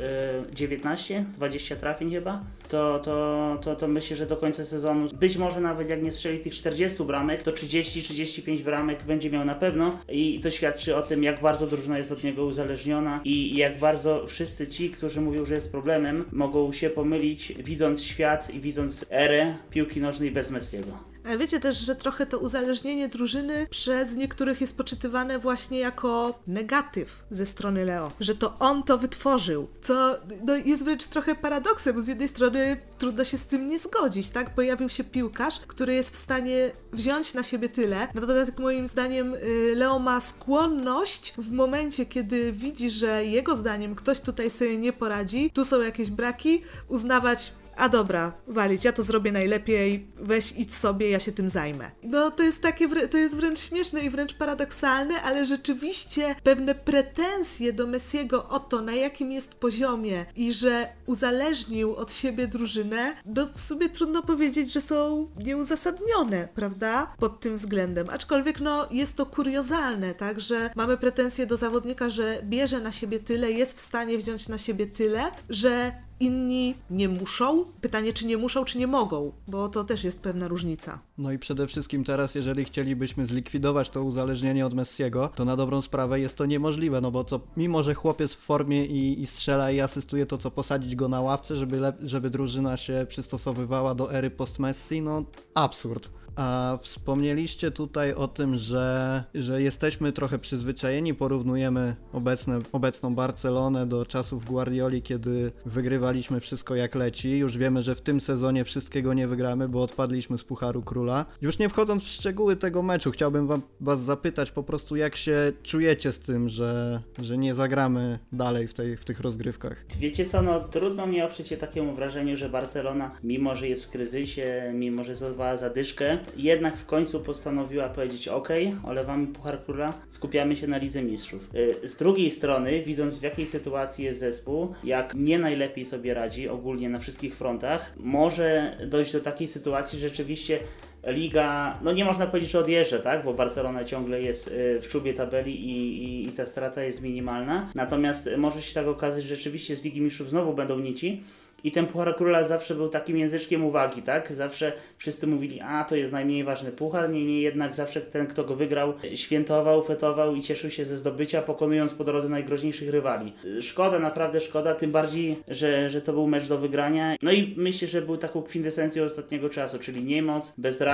19, 20 trafień chyba, to, to, to, to myślę, że do końca sezonu, być może nawet jak nie strzeli tych 40 bramek, to 30-35 bramek będzie miał na pewno i to świadczy o tym, jak bardzo drużyna jest od niego uzależniona i jak bardzo wszyscy ci, którzy mówią, że jest problemem, mogą się pomylić, widząc świat i widząc erę piłki nożnej bez Messiego. Wiecie też, że trochę to uzależnienie drużyny przez niektórych jest poczytywane właśnie jako negatyw ze strony Leo. Że to on to wytworzył. Co no, jest wręcz trochę paradoksem, bo z jednej strony trudno się z tym nie zgodzić, tak? Pojawił się piłkarz, który jest w stanie wziąć na siebie tyle. Na dodatek moim zdaniem y, Leo ma skłonność w momencie, kiedy widzi, że jego zdaniem ktoś tutaj sobie nie poradzi, tu są jakieś braki, uznawać a dobra, walić, ja to zrobię najlepiej, weź idź sobie, ja się tym zajmę. No to jest takie, to jest wręcz śmieszne i wręcz paradoksalne, ale rzeczywiście pewne pretensje do Messiego o to, na jakim jest poziomie i że uzależnił od siebie drużynę, no w sumie trudno powiedzieć, że są nieuzasadnione, prawda? Pod tym względem. Aczkolwiek no jest to kuriozalne, tak, że mamy pretensje do zawodnika, że bierze na siebie tyle, jest w stanie wziąć na siebie tyle, że inni nie muszą. Pytanie, czy nie muszą, czy nie mogą, bo to też jest pewna różnica. No i przede wszystkim teraz, jeżeli chcielibyśmy zlikwidować to uzależnienie od Messiego, to na dobrą sprawę jest to niemożliwe, no bo co, mimo że chłopiec w formie i, i strzela i asystuje, to co posadzić go na ławce, żeby, żeby drużyna się przystosowywała do ery post-Messi, no absurd. A wspomnieliście tutaj o tym, że, że jesteśmy trochę przyzwyczajeni, porównujemy obecne, obecną Barcelonę do czasów Guardioli, kiedy wygrywaliśmy wszystko jak leci. Już wiemy, że w tym sezonie wszystkiego nie wygramy, bo odpadliśmy z Pucharu Króla. Już nie wchodząc w szczegóły tego meczu, chciałbym wam, was zapytać po prostu, jak się czujecie z tym, że, że nie zagramy dalej w, tej, w tych rozgrywkach? Wiecie co, no trudno mi oprzeć się takiemu wrażeniu, że Barcelona, mimo że jest w kryzysie, mimo że zadbała zadyszkę, jednak w końcu postanowiła powiedzieć ok, olewamy Puchar Króla, skupiamy się na Lidze Mistrzów. Y, z drugiej strony, widząc w jakiej sytuacji jest zespół, jak nie najlepiej sobie radzi ogólnie na wszystkich frontach, może dojść do takiej sytuacji, że rzeczywiście Liga, no nie można powiedzieć, że odjeżdża, tak? Bo Barcelona ciągle jest y, w czubie tabeli i, i, i, ta strata jest minimalna. Natomiast może się tak okazać, że rzeczywiście z Ligi Mistrzów znowu będą nici i ten Puchar Króla zawsze był takim języczkiem uwagi, tak? Zawsze wszyscy mówili, a to jest najmniej ważny puchar, niemniej jednak zawsze ten, kto go wygrał, świętował, fetował i cieszył się ze zdobycia, pokonując po drodze najgroźniejszych rywali. Szkoda, naprawdę szkoda, tym bardziej, że, że to był mecz do wygrania. No i myślę, że był taką kwintesencją ostatniego czasu, czyli niemoc, bezradność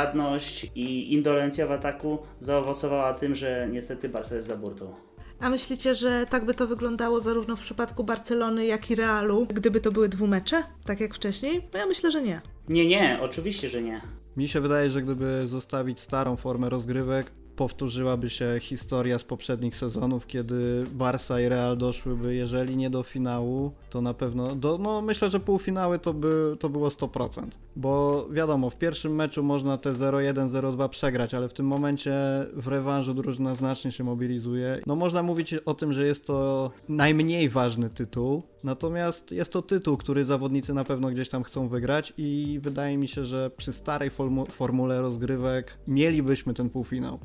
i indolencja w ataku zaowocowała tym, że niestety Barca jest za burtą. A myślicie, że tak by to wyglądało zarówno w przypadku Barcelony, jak i Realu, gdyby to były dwumecze, tak jak wcześniej? No ja myślę, że nie. Nie, nie, oczywiście, że nie. Mi się wydaje, że gdyby zostawić starą formę rozgrywek, powtórzyłaby się historia z poprzednich sezonów, kiedy Barca i Real doszłyby, jeżeli nie do finału, to na pewno, do, no myślę, że półfinały to, by, to było 100%. Bo wiadomo, w pierwszym meczu można te 0-1, 0-2 przegrać, ale w tym momencie w rewanżu drużyna znacznie się mobilizuje. No można mówić o tym, że jest to najmniej ważny tytuł, natomiast jest to tytuł, który zawodnicy na pewno gdzieś tam chcą wygrać i wydaje mi się, że przy starej formu formule rozgrywek mielibyśmy ten półfinał.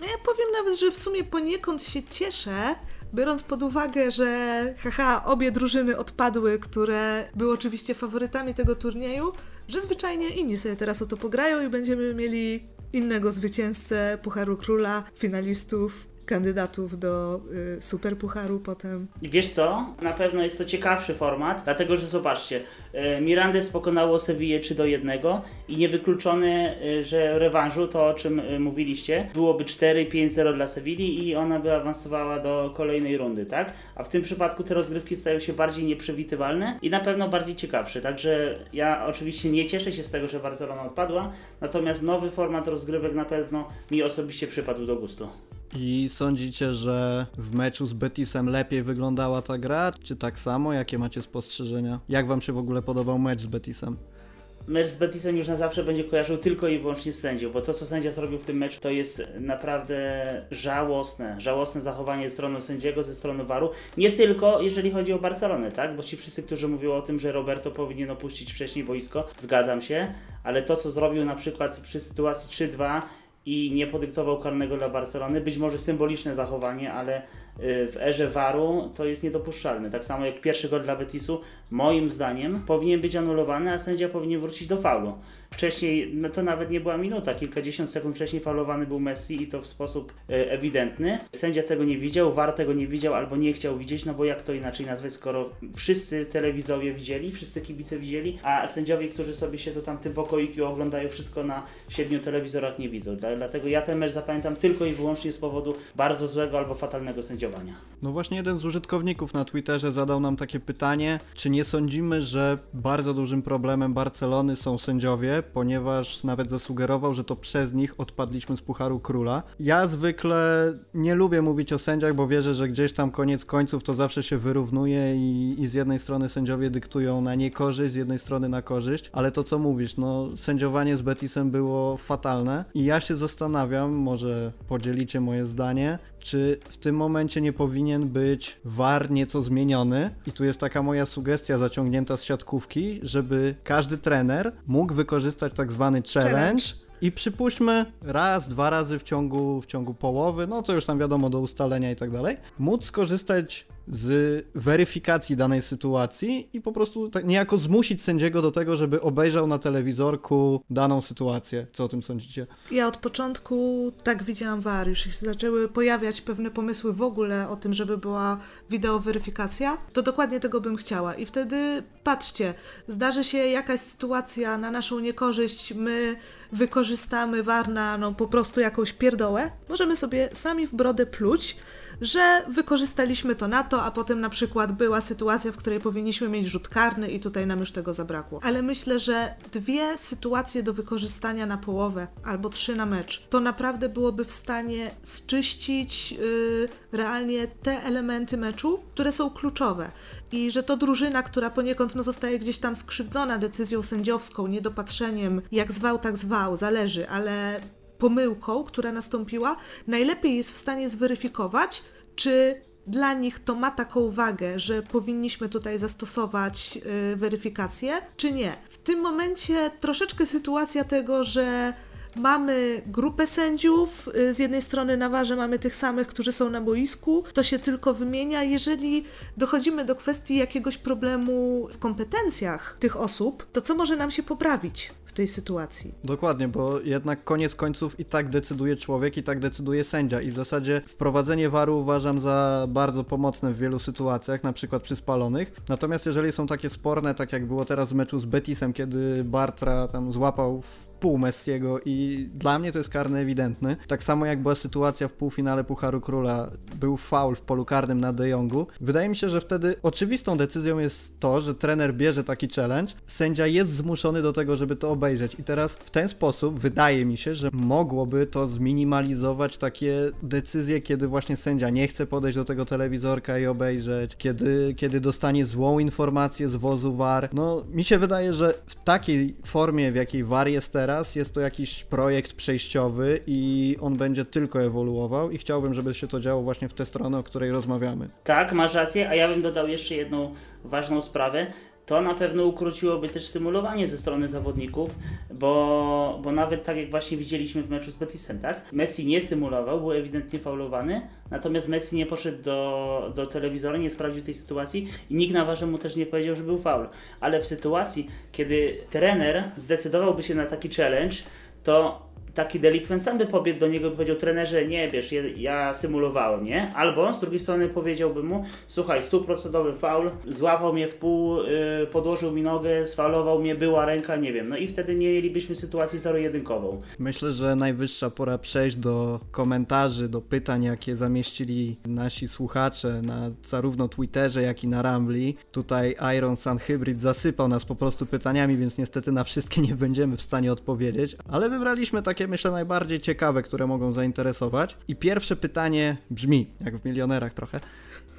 No ja powiem nawet, że w sumie poniekąd się cieszę, biorąc pod uwagę, że haha, obie drużyny odpadły, które były oczywiście faworytami tego turnieju, że zwyczajnie inni sobie teraz o to pograją i będziemy mieli innego zwycięzcę Pucharu Króla, finalistów kandydatów do y, Superpucharu potem. Wiesz co? Na pewno jest to ciekawszy format, dlatego że zobaczcie, y, Mirandes pokonało Sewillę 3 do 1 i niewykluczone, y, że rewanżu, to o czym y, mówiliście, byłoby 4-5-0 dla Sewilli i ona by awansowała do kolejnej rundy, tak? A w tym przypadku te rozgrywki stają się bardziej nieprzewidywalne i na pewno bardziej ciekawsze. Także ja oczywiście nie cieszę się z tego, że Barcelona odpadła, natomiast nowy format rozgrywek na pewno mi osobiście przypadł do gustu. I sądzicie, że w meczu z Betisem lepiej wyglądała ta gra, czy tak samo? Jakie macie spostrzeżenia? Jak wam się w ogóle podobał mecz z Betisem? Mecz z Betisem już na zawsze będzie kojarzył tylko i wyłącznie z sędzią, bo to, co sędzia zrobił w tym meczu, to jest naprawdę żałosne. Żałosne zachowanie strony sędziego, ze strony waru. Nie tylko jeżeli chodzi o Barcelonę, tak? Bo ci wszyscy, którzy mówią o tym, że Roberto powinien opuścić wcześniej boisko, zgadzam się, ale to, co zrobił na przykład przy sytuacji 3-2 i nie podyktował karnego dla Barcelony. Być może symboliczne zachowanie, ale w erze waru to jest niedopuszczalne. Tak samo jak pierwszy gol dla Betisu, moim zdaniem, powinien być anulowany, a sędzia powinien wrócić do faulu. Wcześniej, no to nawet nie była minuta, kilkadziesiąt sekund wcześniej faulowany był Messi i to w sposób y, ewidentny. Sędzia tego nie widział, VAR tego nie widział albo nie chciał widzieć, no bo jak to inaczej nazwać, skoro wszyscy telewizowie widzieli, wszyscy kibice widzieli, a sędziowie, którzy sobie siedzą tam tym pokoiku oglądają wszystko na siedmiu telewizorach nie widzą. Dlatego ja ten mecz zapamiętam tylko i wyłącznie z powodu bardzo złego albo fatalnego sędziowania. No właśnie jeden z użytkowników na Twitterze zadał nam takie pytanie, czy nie sądzimy, że bardzo dużym problemem Barcelony są sędziowie, ponieważ nawet zasugerował, że to przez nich odpadliśmy z Pucharu Króla. Ja zwykle nie lubię mówić o sędziach, bo wierzę, że gdzieś tam koniec końców to zawsze się wyrównuje i, i z jednej strony sędziowie dyktują na niekorzyść, z jednej strony na korzyść, ale to co mówisz, no sędziowanie z Betisem było fatalne i ja się zastanawiam, może podzielicie moje zdanie, czy w tym momencie nie powinien być VAR nieco zmieniony? I tu jest taka moja sugestia zaciągnięta z siatkówki, żeby każdy trener mógł wykorzystać tak zwany challenge. Challenge. I przypuśćmy raz, dwa razy w ciągu, w ciągu połowy, no to już tam wiadomo do ustalenia i tak dalej, móc skorzystać z weryfikacji danej sytuacji i po prostu tak niejako zmusić sędziego do tego, żeby obejrzał na telewizorku daną sytuację. Co o tym sądzicie? Ja od początku tak widziałam VAR, już się zaczęły pojawiać pewne pomysły w ogóle o tym, żeby była wideoweryfikacja, to dokładnie tego bym chciała. I wtedy patrzcie, zdarzy się jakaś sytuacja na naszą niekorzyść, my wykorzystamy VAR na no, po prostu jakąś pierdołę, możemy sobie sami w brodę pluć, że wykorzystaliśmy to na to, a potem na przykład była sytuacja, w której powinniśmy mieć rzut karny i tutaj nam już tego zabrakło. Ale myślę, że dwie sytuacje do wykorzystania na połowę albo trzy na mecz, to naprawdę byłoby w stanie zczyścić yy, realnie te elementy meczu, które są kluczowe. I że to drużyna, która poniekąd no, zostaje gdzieś tam skrzywdzona decyzją sędziowską, niedopatrzeniem, jak zwał, tak zwał, zależy, ale pomyłką, która nastąpiła, najlepiej jest w stanie zweryfikować, czy dla nich to ma taką wagę, że powinniśmy tutaj zastosować y, weryfikację, czy nie. W tym momencie troszeczkę sytuacja tego, że mamy grupę sędziów, y, z jednej strony na warze mamy tych samych, którzy są na boisku, to się tylko wymienia. Jeżeli dochodzimy do kwestii jakiegoś problemu w kompetencjach tych osób, to co może nam się poprawić tej sytuacji? Dokładnie, bo jednak koniec końców i tak decyduje człowiek, i tak decyduje sędzia. I w zasadzie wprowadzenie waru uważam za bardzo pomocne w wielu sytuacjach, na przykład przy spalonych. Natomiast jeżeli są takie sporne, tak jak było teraz w meczu z Betisem, kiedy Bartra tam złapał pół Messiego i dla mnie to jest karny ewidentny. Tak samo jak była sytuacja w półfinale Pucharu Króla, był faul w polu karnym na De Jongu. Wydaje mi się, że wtedy oczywistą decyzją jest to, że trener bierze taki challenge, sędzia jest zmuszony do tego, żeby to obejrzeć i teraz w ten sposób wydaje mi się, że mogłoby to zminimalizować takie decyzje, kiedy właśnie sędzia nie chce podejść do tego telewizorka i obejrzeć, kiedy, kiedy dostanie złą informację z wozu VAR. No, mi się wydaje, że w takiej formie, w jakiej VAR jest teraz, jest to jakiś projekt przejściowy i on będzie tylko ewoluował i chciałbym, żeby się to działo właśnie w tę stronę, o której rozmawiamy. Tak, masz rację, a ja bym dodał jeszcze jedną ważną sprawę. To na pewno ukróciłoby też symulowanie ze strony zawodników, bo, bo nawet tak jak właśnie widzieliśmy w meczu z Betisem, tak? Messi nie symulował, był ewidentnie faulowany, natomiast Messi nie poszedł do, do telewizora, nie sprawdził tej sytuacji i nikt na warze mu też nie powiedział, że był faul. Ale w sytuacji, kiedy trener zdecydowałby się na taki challenge, to taki delikwent sam by pobiegł do niego i powiedział, trenerze, nie wiesz, ja, symulowałem, nie? Albo z drugiej strony powiedziałbym mu, słuchaj, stuprocentowy faul, złapał mnie w pół, yy, podłożył mi nogę, sfaulował mnie, była ręka, nie wiem. No i wtedy nie mielibyśmy sytuacji zero-jedynkową. Myślę, że najwyższa pora przejść do komentarzy, do pytań, jakie zamieścili nasi słuchacze na zarówno Twitterze, jak i na Rambli. Tutaj Iron Sun Hybrid zasypał nas po prostu pytaniami, więc niestety na wszystkie nie będziemy w stanie odpowiedzieć, ale wybraliśmy takie, myślę, najbardziej ciekawe, które mogą zainteresować. I pierwsze pytanie brzmi, jak w milionerach trochę.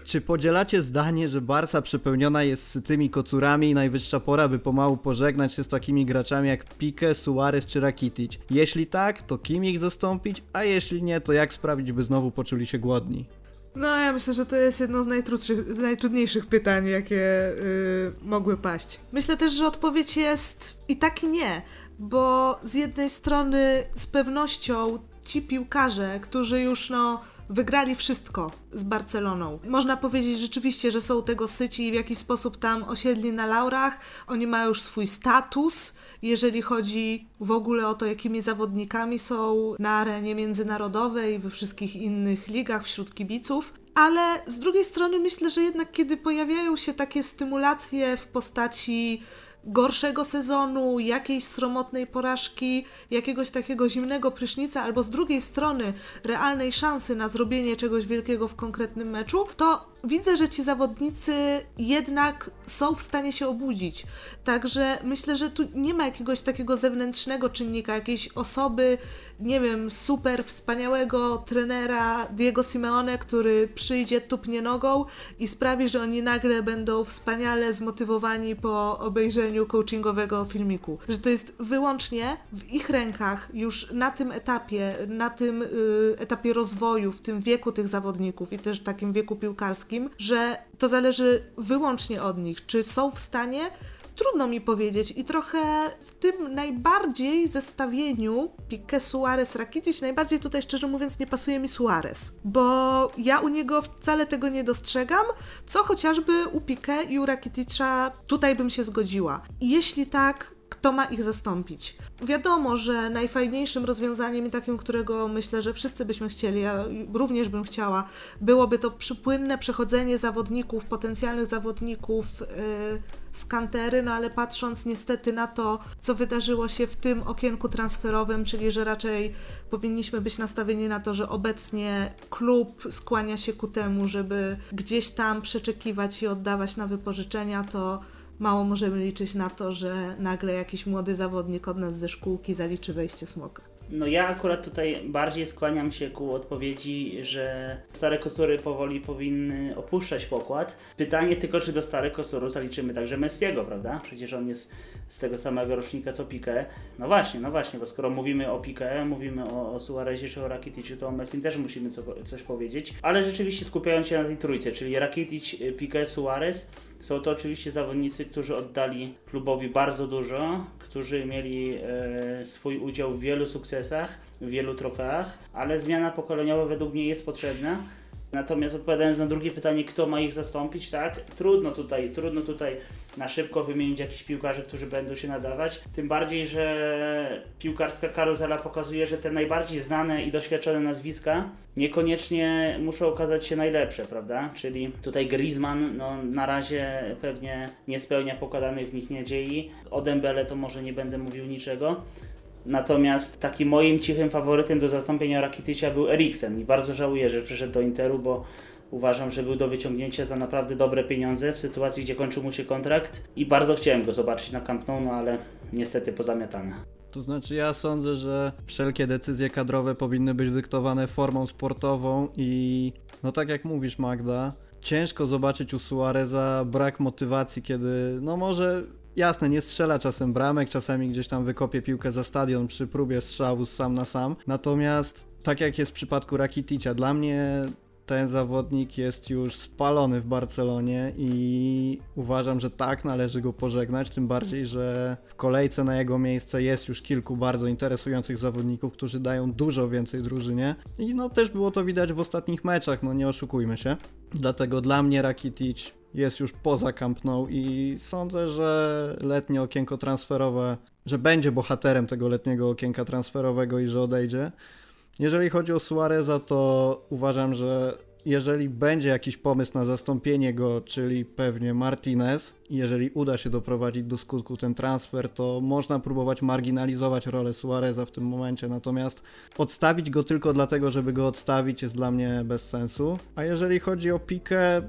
Czy podzielacie zdanie, że Barca przepełniona jest sytymi kocurami i najwyższa pora, by pomału pożegnać się z takimi graczami jak Pique, Suarez czy Rakitic? Jeśli tak, to kim ich zastąpić, a jeśli nie, to jak sprawić, by znowu poczuli się głodni? No, ja myślę, że to jest jedno z, z najtrudniejszych pytań, jakie yy, mogły paść. Myślę też, że odpowiedź jest i tak i nie, bo z jednej strony z pewnością ci piłkarze, którzy już no wygrali wszystko z Barceloną. Można powiedzieć rzeczywiście, że są tego syci i w jakiś sposób tam osiedli na laurach. Oni mają już swój status, jeżeli chodzi w ogóle o to, jakimi zawodnikami są na arenie międzynarodowej we wszystkich innych ligach wśród kibiców. Ale z drugiej strony myślę, że jednak kiedy pojawiają się takie stymulacje w postaci gorszego sezonu, jakiejś sromotnej porażki, jakiegoś takiego zimnego prysznica, albo z drugiej strony realnej szansy na zrobienie czegoś wielkiego w konkretnym meczu, to widzę, że ci zawodnicy jednak są w stanie się obudzić. Także myślę, że tu nie ma jakiegoś takiego zewnętrznego czynnika, jakiejś osoby, nie wiem, super wspaniałego trenera Diego Simeone, który przyjdzie, tupnie nogą i sprawi, że oni nagle będą wspaniale zmotywowani po obejrzeniu coachingowego filmiku. Że to jest wyłącznie w ich rękach już na tym etapie, na tym y, etapie rozwoju, w tym wieku tych zawodników i też takim wieku piłkarskim, że to zależy wyłącznie od nich, czy są w stanie trudno mi powiedzieć i trochę w tym najbardziej zestawieniu Pique Suarez Rakitic najbardziej tutaj szczerze mówiąc nie pasuje mi Suarez, bo ja u niego wcale tego nie dostrzegam, co chociażby u Pique i u Rakiticza tutaj bym się zgodziła. Jeśli tak, kto ma ich zastąpić. Wiadomo, że najfajniejszym rozwiązaniem i takim, którego myślę, że wszyscy byśmy chcieli, ja również bym chciała, byłoby to przypłynne przechodzenie zawodników, potencjalnych zawodników yy, z kantery, no ale patrząc niestety na to, co wydarzyło się w tym okienku transferowym, czyli że raczej powinniśmy być nastawieni na to, że obecnie klub skłania się ku temu, żeby gdzieś tam przeczekiwać i oddawać na wypożyczenia, to mało możemy liczyć na to, że nagle jakiś młody zawodnik od nas ze szkółki zaliczy wejście smoka. No ja akurat tutaj bardziej skłaniam się ku odpowiedzi, że stare kostury powoli powinny opuszczać pokład. Pytanie tylko, czy do starych kosturów zaliczymy także Messiego, prawda? Przecież on jest z tego samego rocznika co Piqué. No właśnie, no właśnie, bo skoro mówimy o Piqué, mówimy o, o Suarezie czy o Rakiticiu, to o Messi też musimy co, coś powiedzieć. Ale rzeczywiście skupiając się na tej trójce, czyli Rakitic, Piqué, Suarez, są to oczywiście zawodnicy, którzy oddali klubowi bardzo dużo, którzy mieli e, swój udział w wielu sukcesach, w wielu trofeach, ale zmiana pokoleniowa według mnie jest potrzebna. Natomiast odpowiadając na drugie pytanie, kto ma ich zastąpić, tak? Trudno tutaj, trudno tutaj na szybko wymienić jakichś piłkarzy, którzy będą się nadawać. Tym bardziej, że piłkarska karuzela pokazuje, że te najbardziej znane i doświadczone nazwiska niekoniecznie muszą okazać się najlepsze, prawda? Czyli tutaj Griezmann no, na razie pewnie nie spełnia pokładanych w nich nadziei. O Dembele to może nie będę mówił niczego. Natomiast takim moim cichym faworytem do zastąpienia Rakitycia był Eriksen i bardzo żałuję, że przyszedł do Interu, bo uważam, że był do wyciągnięcia za naprawdę dobre pieniądze w sytuacji, gdzie kończył mu się kontrakt i bardzo chciałem go zobaczyć na Camp Nou, no ale niestety pozamiatane. To znaczy ja sądzę, że wszelkie decyzje kadrowe powinny być dyktowane formą sportową i no tak jak mówisz Magda, ciężko zobaczyć u Suareza brak motywacji, kiedy no może jasne, nie strzela czasem bramek, czasami gdzieś tam wykopie piłkę za stadion przy próbie strzału sam na sam. Natomiast tak jak jest w przypadku Rakiticia, dla mnie ten zawodnik jest już spalony w Barcelonie i uważam, że tak, należy go pożegnać, tym bardziej, że w kolejce na jego miejsce jest już kilku bardzo interesujących zawodników, którzy dają dużo więcej drużynie i no też było to widać w ostatnich meczach, no nie oszukujmy się. Dlatego dla mnie Rakitic jest już poza Camp Nou i sądzę, że letnie okienko transferowe że będzie bohaterem tego letniego okienka transferowego i że odejdzie. Jeżeli chodzi o Suareza, to uważam, że jeżeli będzie jakiś pomysł na zastąpienie go, czyli pewnie Martinez, jeżeli uda się doprowadzić do skutku ten transfer, to można próbować marginalizować rolę Suareza w tym momencie, natomiast odstawić go tylko dlatego, żeby go odstawić jest dla mnie bez sensu. A jeżeli chodzi o Pikę,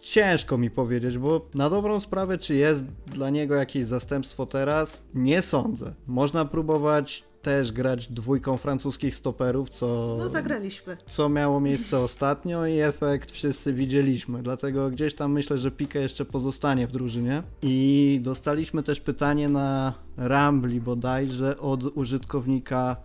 ciężko mi powiedzieć, bo na dobrą sprawę, czy jest dla niego jakieś zastępstwo teraz? Nie sądzę. Można próbować też grać dwójką francuskich stoperów, co, No zagraliśmy. co miało miejsce ostatnio i efekt wszyscy widzieliśmy. Dlatego gdzieś tam myślę, że Pique jeszcze pozostanie w drużynie. I dostaliśmy też pytanie na Rambli bodajże od użytkownika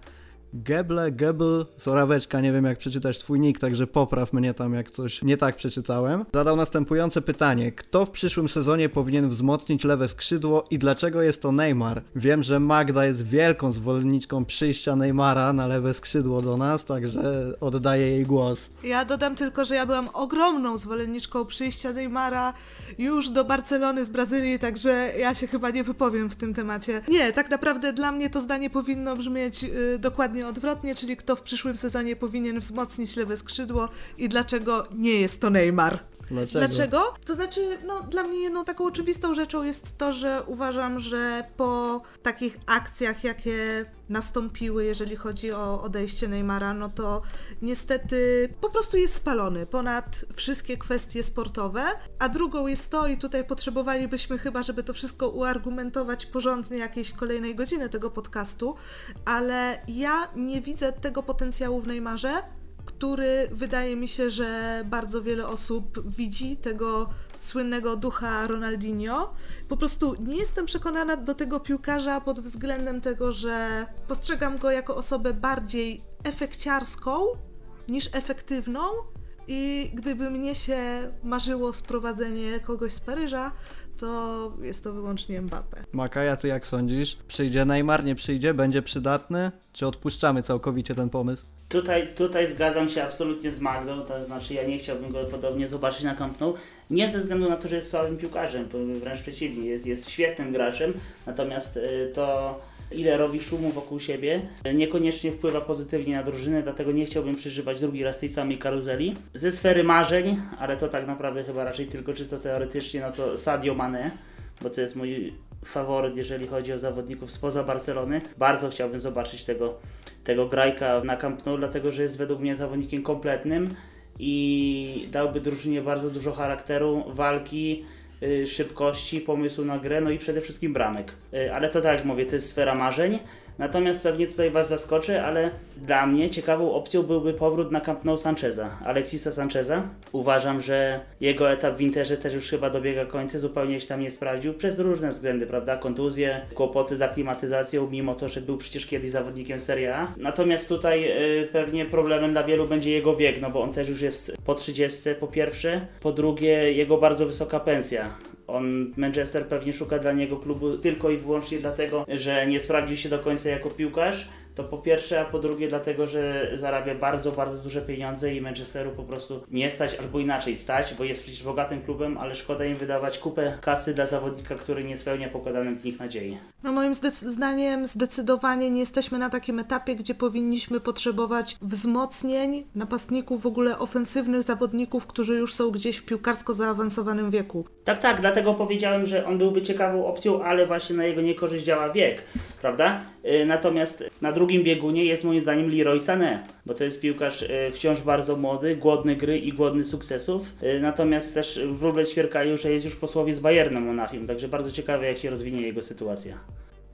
Geble, Gebel, Soraweczka, nie wiem jak przeczytać twój nick, także popraw mnie tam jak coś nie tak przeczytałem. Zadał następujące pytanie. Kto w przyszłym sezonie powinien wzmocnić lewe skrzydło i dlaczego jest to Neymar? Wiem, że Magda jest wielką zwolenniczką przyjścia Neymara na lewe skrzydło do nas, także oddaję jej głos. Ja dodam tylko, że ja byłam ogromną zwolenniczką przyjścia Neymara już do Barcelony z Brazylii, także ja się chyba nie wypowiem w tym temacie. Nie, tak naprawdę dla mnie to zdanie powinno brzmieć y, dokładnie odwrotnie, czyli kto w przyszłym sezonie powinien wzmocnić lewe skrzydło i dlaczego nie jest to Neymar. Dlaczego? Dlaczego? To znaczy, no, dla mnie jedną taką oczywistą rzeczą jest to, że uważam, że po takich akcjach, jakie nastąpiły, jeżeli chodzi o odejście Neymara, no to niestety po prostu jest spalony ponad wszystkie kwestie sportowe. A drugą jest to, i tutaj potrzebowalibyśmy chyba, żeby to wszystko uargumentować porządnie jakiejś kolejnej godziny tego podcastu, ale ja nie widzę tego potencjału w Neymarze, który wydaje mi się, że bardzo wiele osób widzi, tego słynnego ducha Ronaldinho. Po prostu nie jestem przekonana do tego piłkarza pod względem tego, że postrzegam go jako osobę bardziej efekciarską niż efektywną. I gdyby mnie się marzyło sprowadzenie kogoś z Paryża, to jest to wyłącznie Mbappe. Makaja, ty jak sądzisz? Przyjdzie Neymar, nie przyjdzie? Będzie przydatny? Czy odpuszczamy całkowicie ten pomysł? Tutaj, tutaj zgadzam się absolutnie z Magdą, to znaczy ja nie chciałbym go podobnie zobaczyć na Camp Nou. Nie ze względu na to, że jest słabym piłkarzem, wręcz przeciwnie, jest, jest świetnym graczem, natomiast y, to ile robi szumu wokół siebie, niekoniecznie wpływa pozytywnie na drużynę, dlatego nie chciałbym przeżywać drugi raz tej samej karuzeli. Ze sfery marzeń, ale to tak naprawdę chyba raczej tylko czysto teoretycznie, no to Sadio Mane, bo to jest mój faworyt, jeżeli chodzi o zawodników spoza Barcelony. Bardzo chciałbym zobaczyć tego, tego grajka na Camp Nou, dlatego że jest według mnie zawodnikiem kompletnym i dałby drużynie bardzo dużo charakteru, walki, y, szybkości, pomysłu na grę, no i przede wszystkim bramek. Y, Ale to tak jak mówię, to jest sfera marzeń. Natomiast pewnie tutaj Was zaskoczę, ale dla mnie ciekawą opcją byłby powrót na Camp Nou Sancheza, Alexisa Sancheza. Uważam, że jego etap w Interze też już chyba dobiega końca, zupełnie się tam nie sprawdził, przez różne względy, prawda? Kontuzje, kłopoty z aklimatyzacją, mimo to, że był przecież kiedyś zawodnikiem Serie A. Natomiast tutaj y, pewnie problemem dla wielu będzie jego wiek, no bo on też już jest po 30 po pierwsze, po drugie jego bardzo wysoka pensja. On, Manchester pewnie szuka dla niego klubu tylko i wyłącznie dlatego, że nie sprawdził się do końca jako piłkarz. To po pierwsze, a po drugie dlatego, że zarabia bardzo, bardzo duże pieniądze i Manchesteru po prostu nie stać, albo inaczej stać, bo jest przecież bogatym klubem, ale szkoda im wydawać kupę kasy dla zawodnika, który nie spełnia pokładanych w nich nadziei. No moim zdaniem zdecydowanie nie jesteśmy na takim etapie, gdzie powinniśmy potrzebować wzmocnień napastników, w ogóle ofensywnych zawodników, którzy już są gdzieś w piłkarsko zaawansowanym wieku. Tak, tak, dlatego powiedziałem, że on byłby ciekawą opcją, ale właśnie na jego niekorzyść działa wiek, prawda? Y, Natomiast na drugim biegunie jest moim zdaniem Leroy Sané, bo to jest piłkarz y, wciąż bardzo młody, głodny gry i głodny sukcesów. Y, Natomiast też wróble ćwierkają, że jest już posłowie z Bayernem Monachium, także bardzo ciekawe jak się rozwinie jego sytuacja.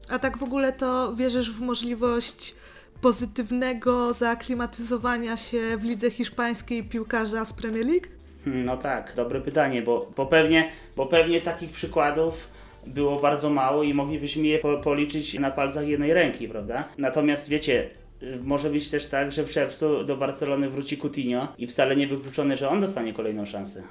A tak w ogóle to wierzysz w możliwość pozytywnego zaaklimatyzowania się w lidze hiszpańskiej piłkarza z Premier League? Hmm, No tak, dobre pytanie, bo, bo, pewnie, bo pewnie takich przykładów było bardzo mało i moglibyśmy je po, policzyć na palcach jednej ręki, prawda? Natomiast wiecie, y, może być też tak, że w czerwcu do Barcelony wróci Coutinho i wcale nie wykluczone, że on dostanie kolejną szansę.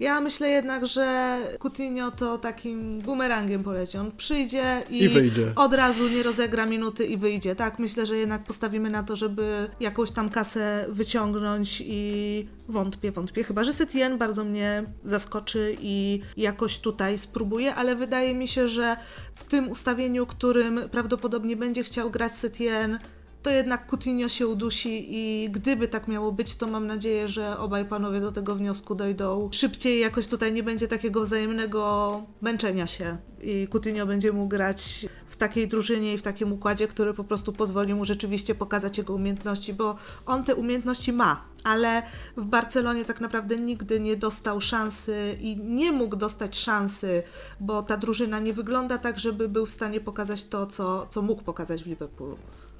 Ja myślę jednak, że Coutinho to takim bumerangiem poleci. On przyjdzie i, I wyjdzie. od razu nie rozegra minuty i wyjdzie. Tak, myślę, że jednak postawimy na to, żeby jakąś tam kasę wyciągnąć i wątpię, wątpię. Chyba, że Setien bardzo mnie zaskoczy i jakoś tutaj spróbuje, ale wydaje mi się, że w tym ustawieniu, którym prawdopodobnie będzie chciał grać Setien, to jednak Coutinho się udusi i gdyby tak miało być, to mam nadzieję, że obaj panowie do tego wniosku dojdą szybciej. Jakoś tutaj nie będzie takiego wzajemnego męczenia się i Coutinho będzie mógł grać w takiej drużynie i w takim układzie, który po prostu pozwoli mu rzeczywiście pokazać jego umiejętności, bo on te umiejętności ma, ale w Barcelonie tak naprawdę nigdy nie dostał szansy i nie mógł dostać szansy, bo ta drużyna nie wygląda tak, żeby był w stanie pokazać to, co, co mógł pokazać w Liverpoolu.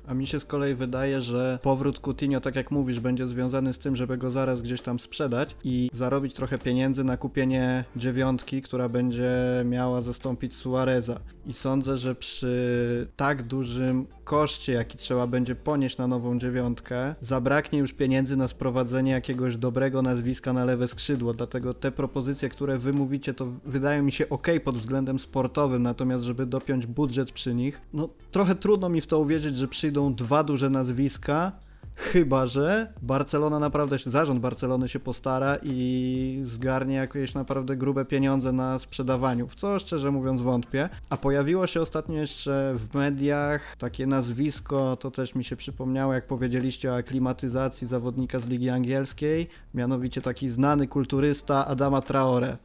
A mi się z kolei wydaje, że powrót Coutinho, tak jak mówisz, będzie związany z tym, żeby go zaraz gdzieś tam sprzedać i zarobić trochę pieniędzy na kupienie dziewiątki, która będzie miała zastąpić Suareza. I sądzę, że przy tak dużym koszcie, jaki trzeba będzie ponieść na nową dziewiątkę, zabraknie już pieniędzy na sprowadzenie jakiegoś dobrego nazwiska na lewe skrzydło. Dlatego te propozycje, które wy mówicie, to wydają mi się ok pod względem sportowym, natomiast żeby dopiąć budżet przy nich, no trochę trudno mi w to uwierzyć, że przyjdą dwa duże nazwiska, Chyba, że Barcelona naprawdę, zarząd Barcelony się postara i zgarnie jakieś naprawdę grube pieniądze na sprzedawaniu, w co szczerze mówiąc wątpię. A pojawiło się ostatnio jeszcze w mediach takie nazwisko, to też mi się przypomniało, jak powiedzieliście o aklimatyzacji zawodnika z Ligi Angielskiej, mianowicie taki znany kulturysta Adama Traore.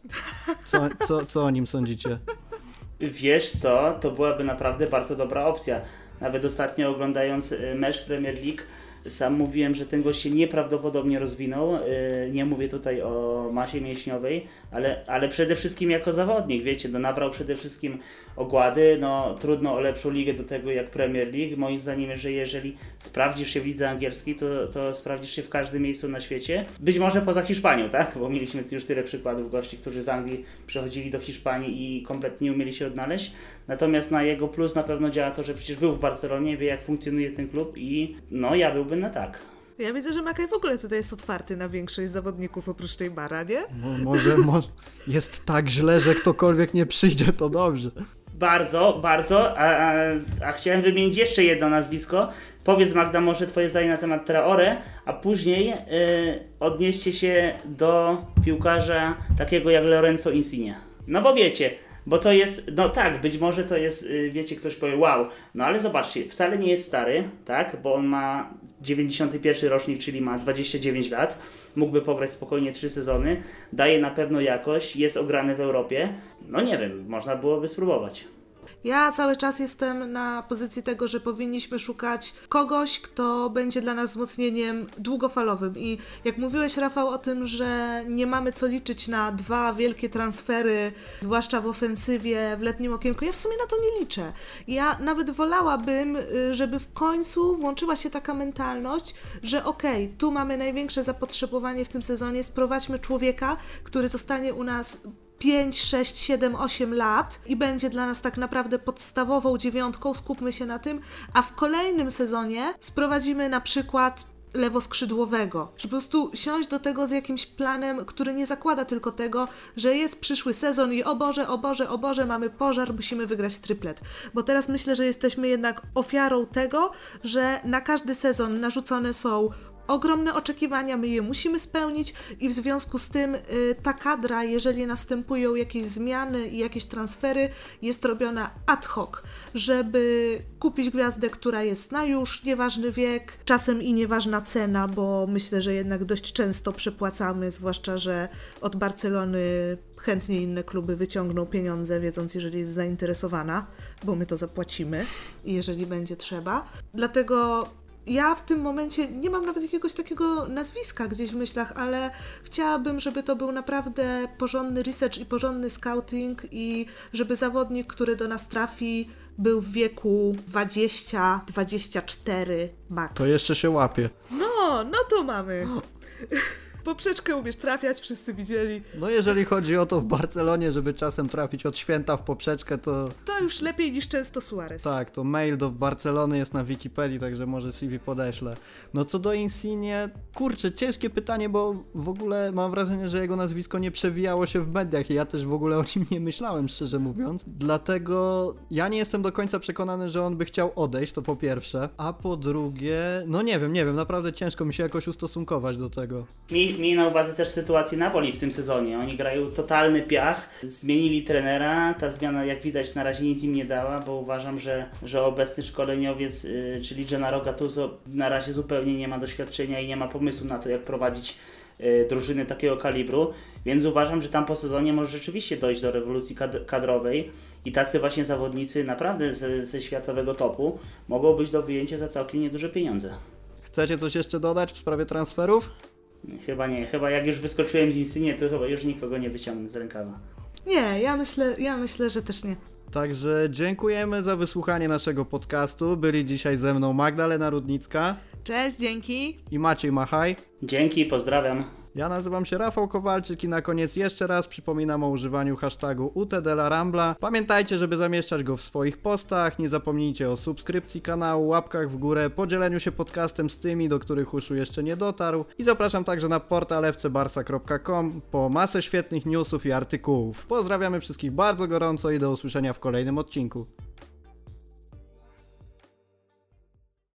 Co, co, co o nim sądzicie? Wiesz co, to byłaby naprawdę bardzo dobra opcja. Nawet ostatnio oglądając y, mecz Premier League, sam mówiłem, że ten gość się nieprawdopodobnie rozwinął. Y, Nie mówię tutaj o masie mięśniowej, ale, ale przede wszystkim jako zawodnik, wiecie, no nabrał przede wszystkim ogłady, no trudno o lepszą ligę do tego jak Premier League. Moim zdaniem, że jeżeli sprawdzisz się w lidze angielskiej, to, to sprawdzisz się w każdym miejscu na świecie. Być może poza Hiszpanią, tak? Bo mieliśmy już tyle przykładów gości, którzy z Anglii przechodzili do Hiszpanii i kompletnie nie umieli się odnaleźć. Natomiast na jego plus na pewno działa to, że przecież był w Barcelonie, wie jak funkcjonuje ten klub i no ja byłbym na tak. Ja widzę, że Makaj w ogóle tutaj jest otwarty na większość zawodników oprócz tej Bara, nie? Mo- może, może jest tak źle, że ktokolwiek nie przyjdzie, to dobrze. Bardzo, bardzo. A, a, a chciałem wymienić jeszcze jedno nazwisko. Powiedz Magda może twoje zdanie na temat Traore, a później y, odnieście się do piłkarza takiego jak Lorenzo Insigne. No bo wiecie, bo to jest, no tak, być może to jest, y, wiecie, ktoś powie wow, no ale zobaczcie, wcale nie jest stary, tak, bo on ma 91 rocznik, czyli ma 29 lat, mógłby pograć spokojnie 3 sezony, daje na pewno jakość, jest ograny w Europie, no nie wiem, można byłoby spróbować. Ja cały czas jestem na pozycji tego, że powinniśmy szukać kogoś, kto będzie dla nas wzmocnieniem długofalowym. I jak mówiłeś, Rafał, o tym, że nie mamy co liczyć na dwa wielkie transfery, zwłaszcza w ofensywie, w letnim okienku, ja w sumie na to nie liczę. Ja nawet wolałabym, y, żeby w końcu włączyła się taka mentalność, że okej, tu mamy największe zapotrzebowanie w tym sezonie, sprowadźmy człowieka, który zostanie u nas 5, 6, 7, 8 lat i będzie dla nas tak naprawdę podstawową dziewiątką, skupmy się na tym, a w kolejnym sezonie sprowadzimy na przykład lewoskrzydłowego, że po prostu siąść do tego z jakimś planem, który nie zakłada tylko tego, że jest przyszły sezon i o Boże, o Boże, o Boże, mamy pożar, musimy wygrać triplet. Bo teraz myślę, że jesteśmy jednak ofiarą tego, że na każdy sezon narzucone są ogromne oczekiwania, my je musimy spełnić i w związku z tym y, ta kadra, jeżeli następują jakieś zmiany i jakieś transfery, jest robiona ad hoc, żeby kupić gwiazdę, która jest na już, nieważny wiek, czasem i nieważna cena, bo myślę, że jednak dość często przepłacamy, zwłaszcza, że od Barcelony chętnie inne kluby wyciągną pieniądze, wiedząc, jeżeli jest zainteresowana, bo my to zapłacimy jeżeli będzie trzeba. Dlatego ja w tym momencie nie mam nawet jakiegoś takiego nazwiska gdzieś w myślach, ale chciałabym, żeby to był naprawdę porządny research i porządny scouting i żeby zawodnik, który do nas trafi, był w wieku 20-24 max. To jeszcze się łapie. No, no to mamy. Poprzeczkę umiesz trafiać, wszyscy widzieli. No jeżeli chodzi o to w Barcelonie, żeby czasem trafić od święta w poprzeczkę, to To już lepiej niż często Suarez. tak, to mail do Barcelony jest na Wikipedii, także może CV podeślę. No co do Insigne, kurczę, ciężkie pytanie, bo w ogóle mam wrażenie, że jego nazwisko nie przewijało się w mediach i ja też w ogóle o nim nie myślałem, szczerze mówiąc. Dlatego ja nie jestem do końca przekonany, że on by chciał odejść, to po pierwsze. A po drugie, no nie wiem, nie wiem, naprawdę ciężko mi się jakoś ustosunkować do tego. Miej, na uwadze też sytuację Napoli w tym sezonie. Oni grają totalny piach, zmienili trenera. Ta zmiana, jak widać, na razie nic im nie dała, bo uważam, że, że obecny szkoleniowiec, yy, czyli Gennaro Gattuso, na razie zupełnie nie ma doświadczenia i nie ma pomysłu na to, jak prowadzić yy, drużyny takiego kalibru. Więc uważam, że tam po sezonie może rzeczywiście dojść do rewolucji kad- kadrowej i tacy właśnie zawodnicy naprawdę ze, ze światowego topu mogą być do wyjęcia za całkiem nieduże pieniądze. Chcecie coś jeszcze dodać w sprawie transferów? Chyba nie, chyba jak już wyskoczyłem z Instynie, to chyba już nikogo nie wyciągnę z rękawa. Nie, ja myślę, ja myślę, że też nie. Także dziękujemy za wysłuchanie naszego podcastu. Byli dzisiaj ze mną Magdalena Rudnicka Cześć, dzięki. i Maciej Machaj. Dzięki, pozdrawiam. Ja nazywam się Rafał Kowalczyk i na koniec jeszcze raz przypominam o używaniu hashtagu UTDLarambla. Pamiętajcie, żeby zamieszczać go w swoich postach, nie zapomnijcie o subskrypcji kanału, łapkach w górę, podzieleniu się podcastem z tymi, do których uszu jeszcze nie dotarł i zapraszam także na portal fcbarsa.com po masę świetnych newsów i artykułów. Pozdrawiamy wszystkich bardzo gorąco i do usłyszenia w kolejnym odcinku.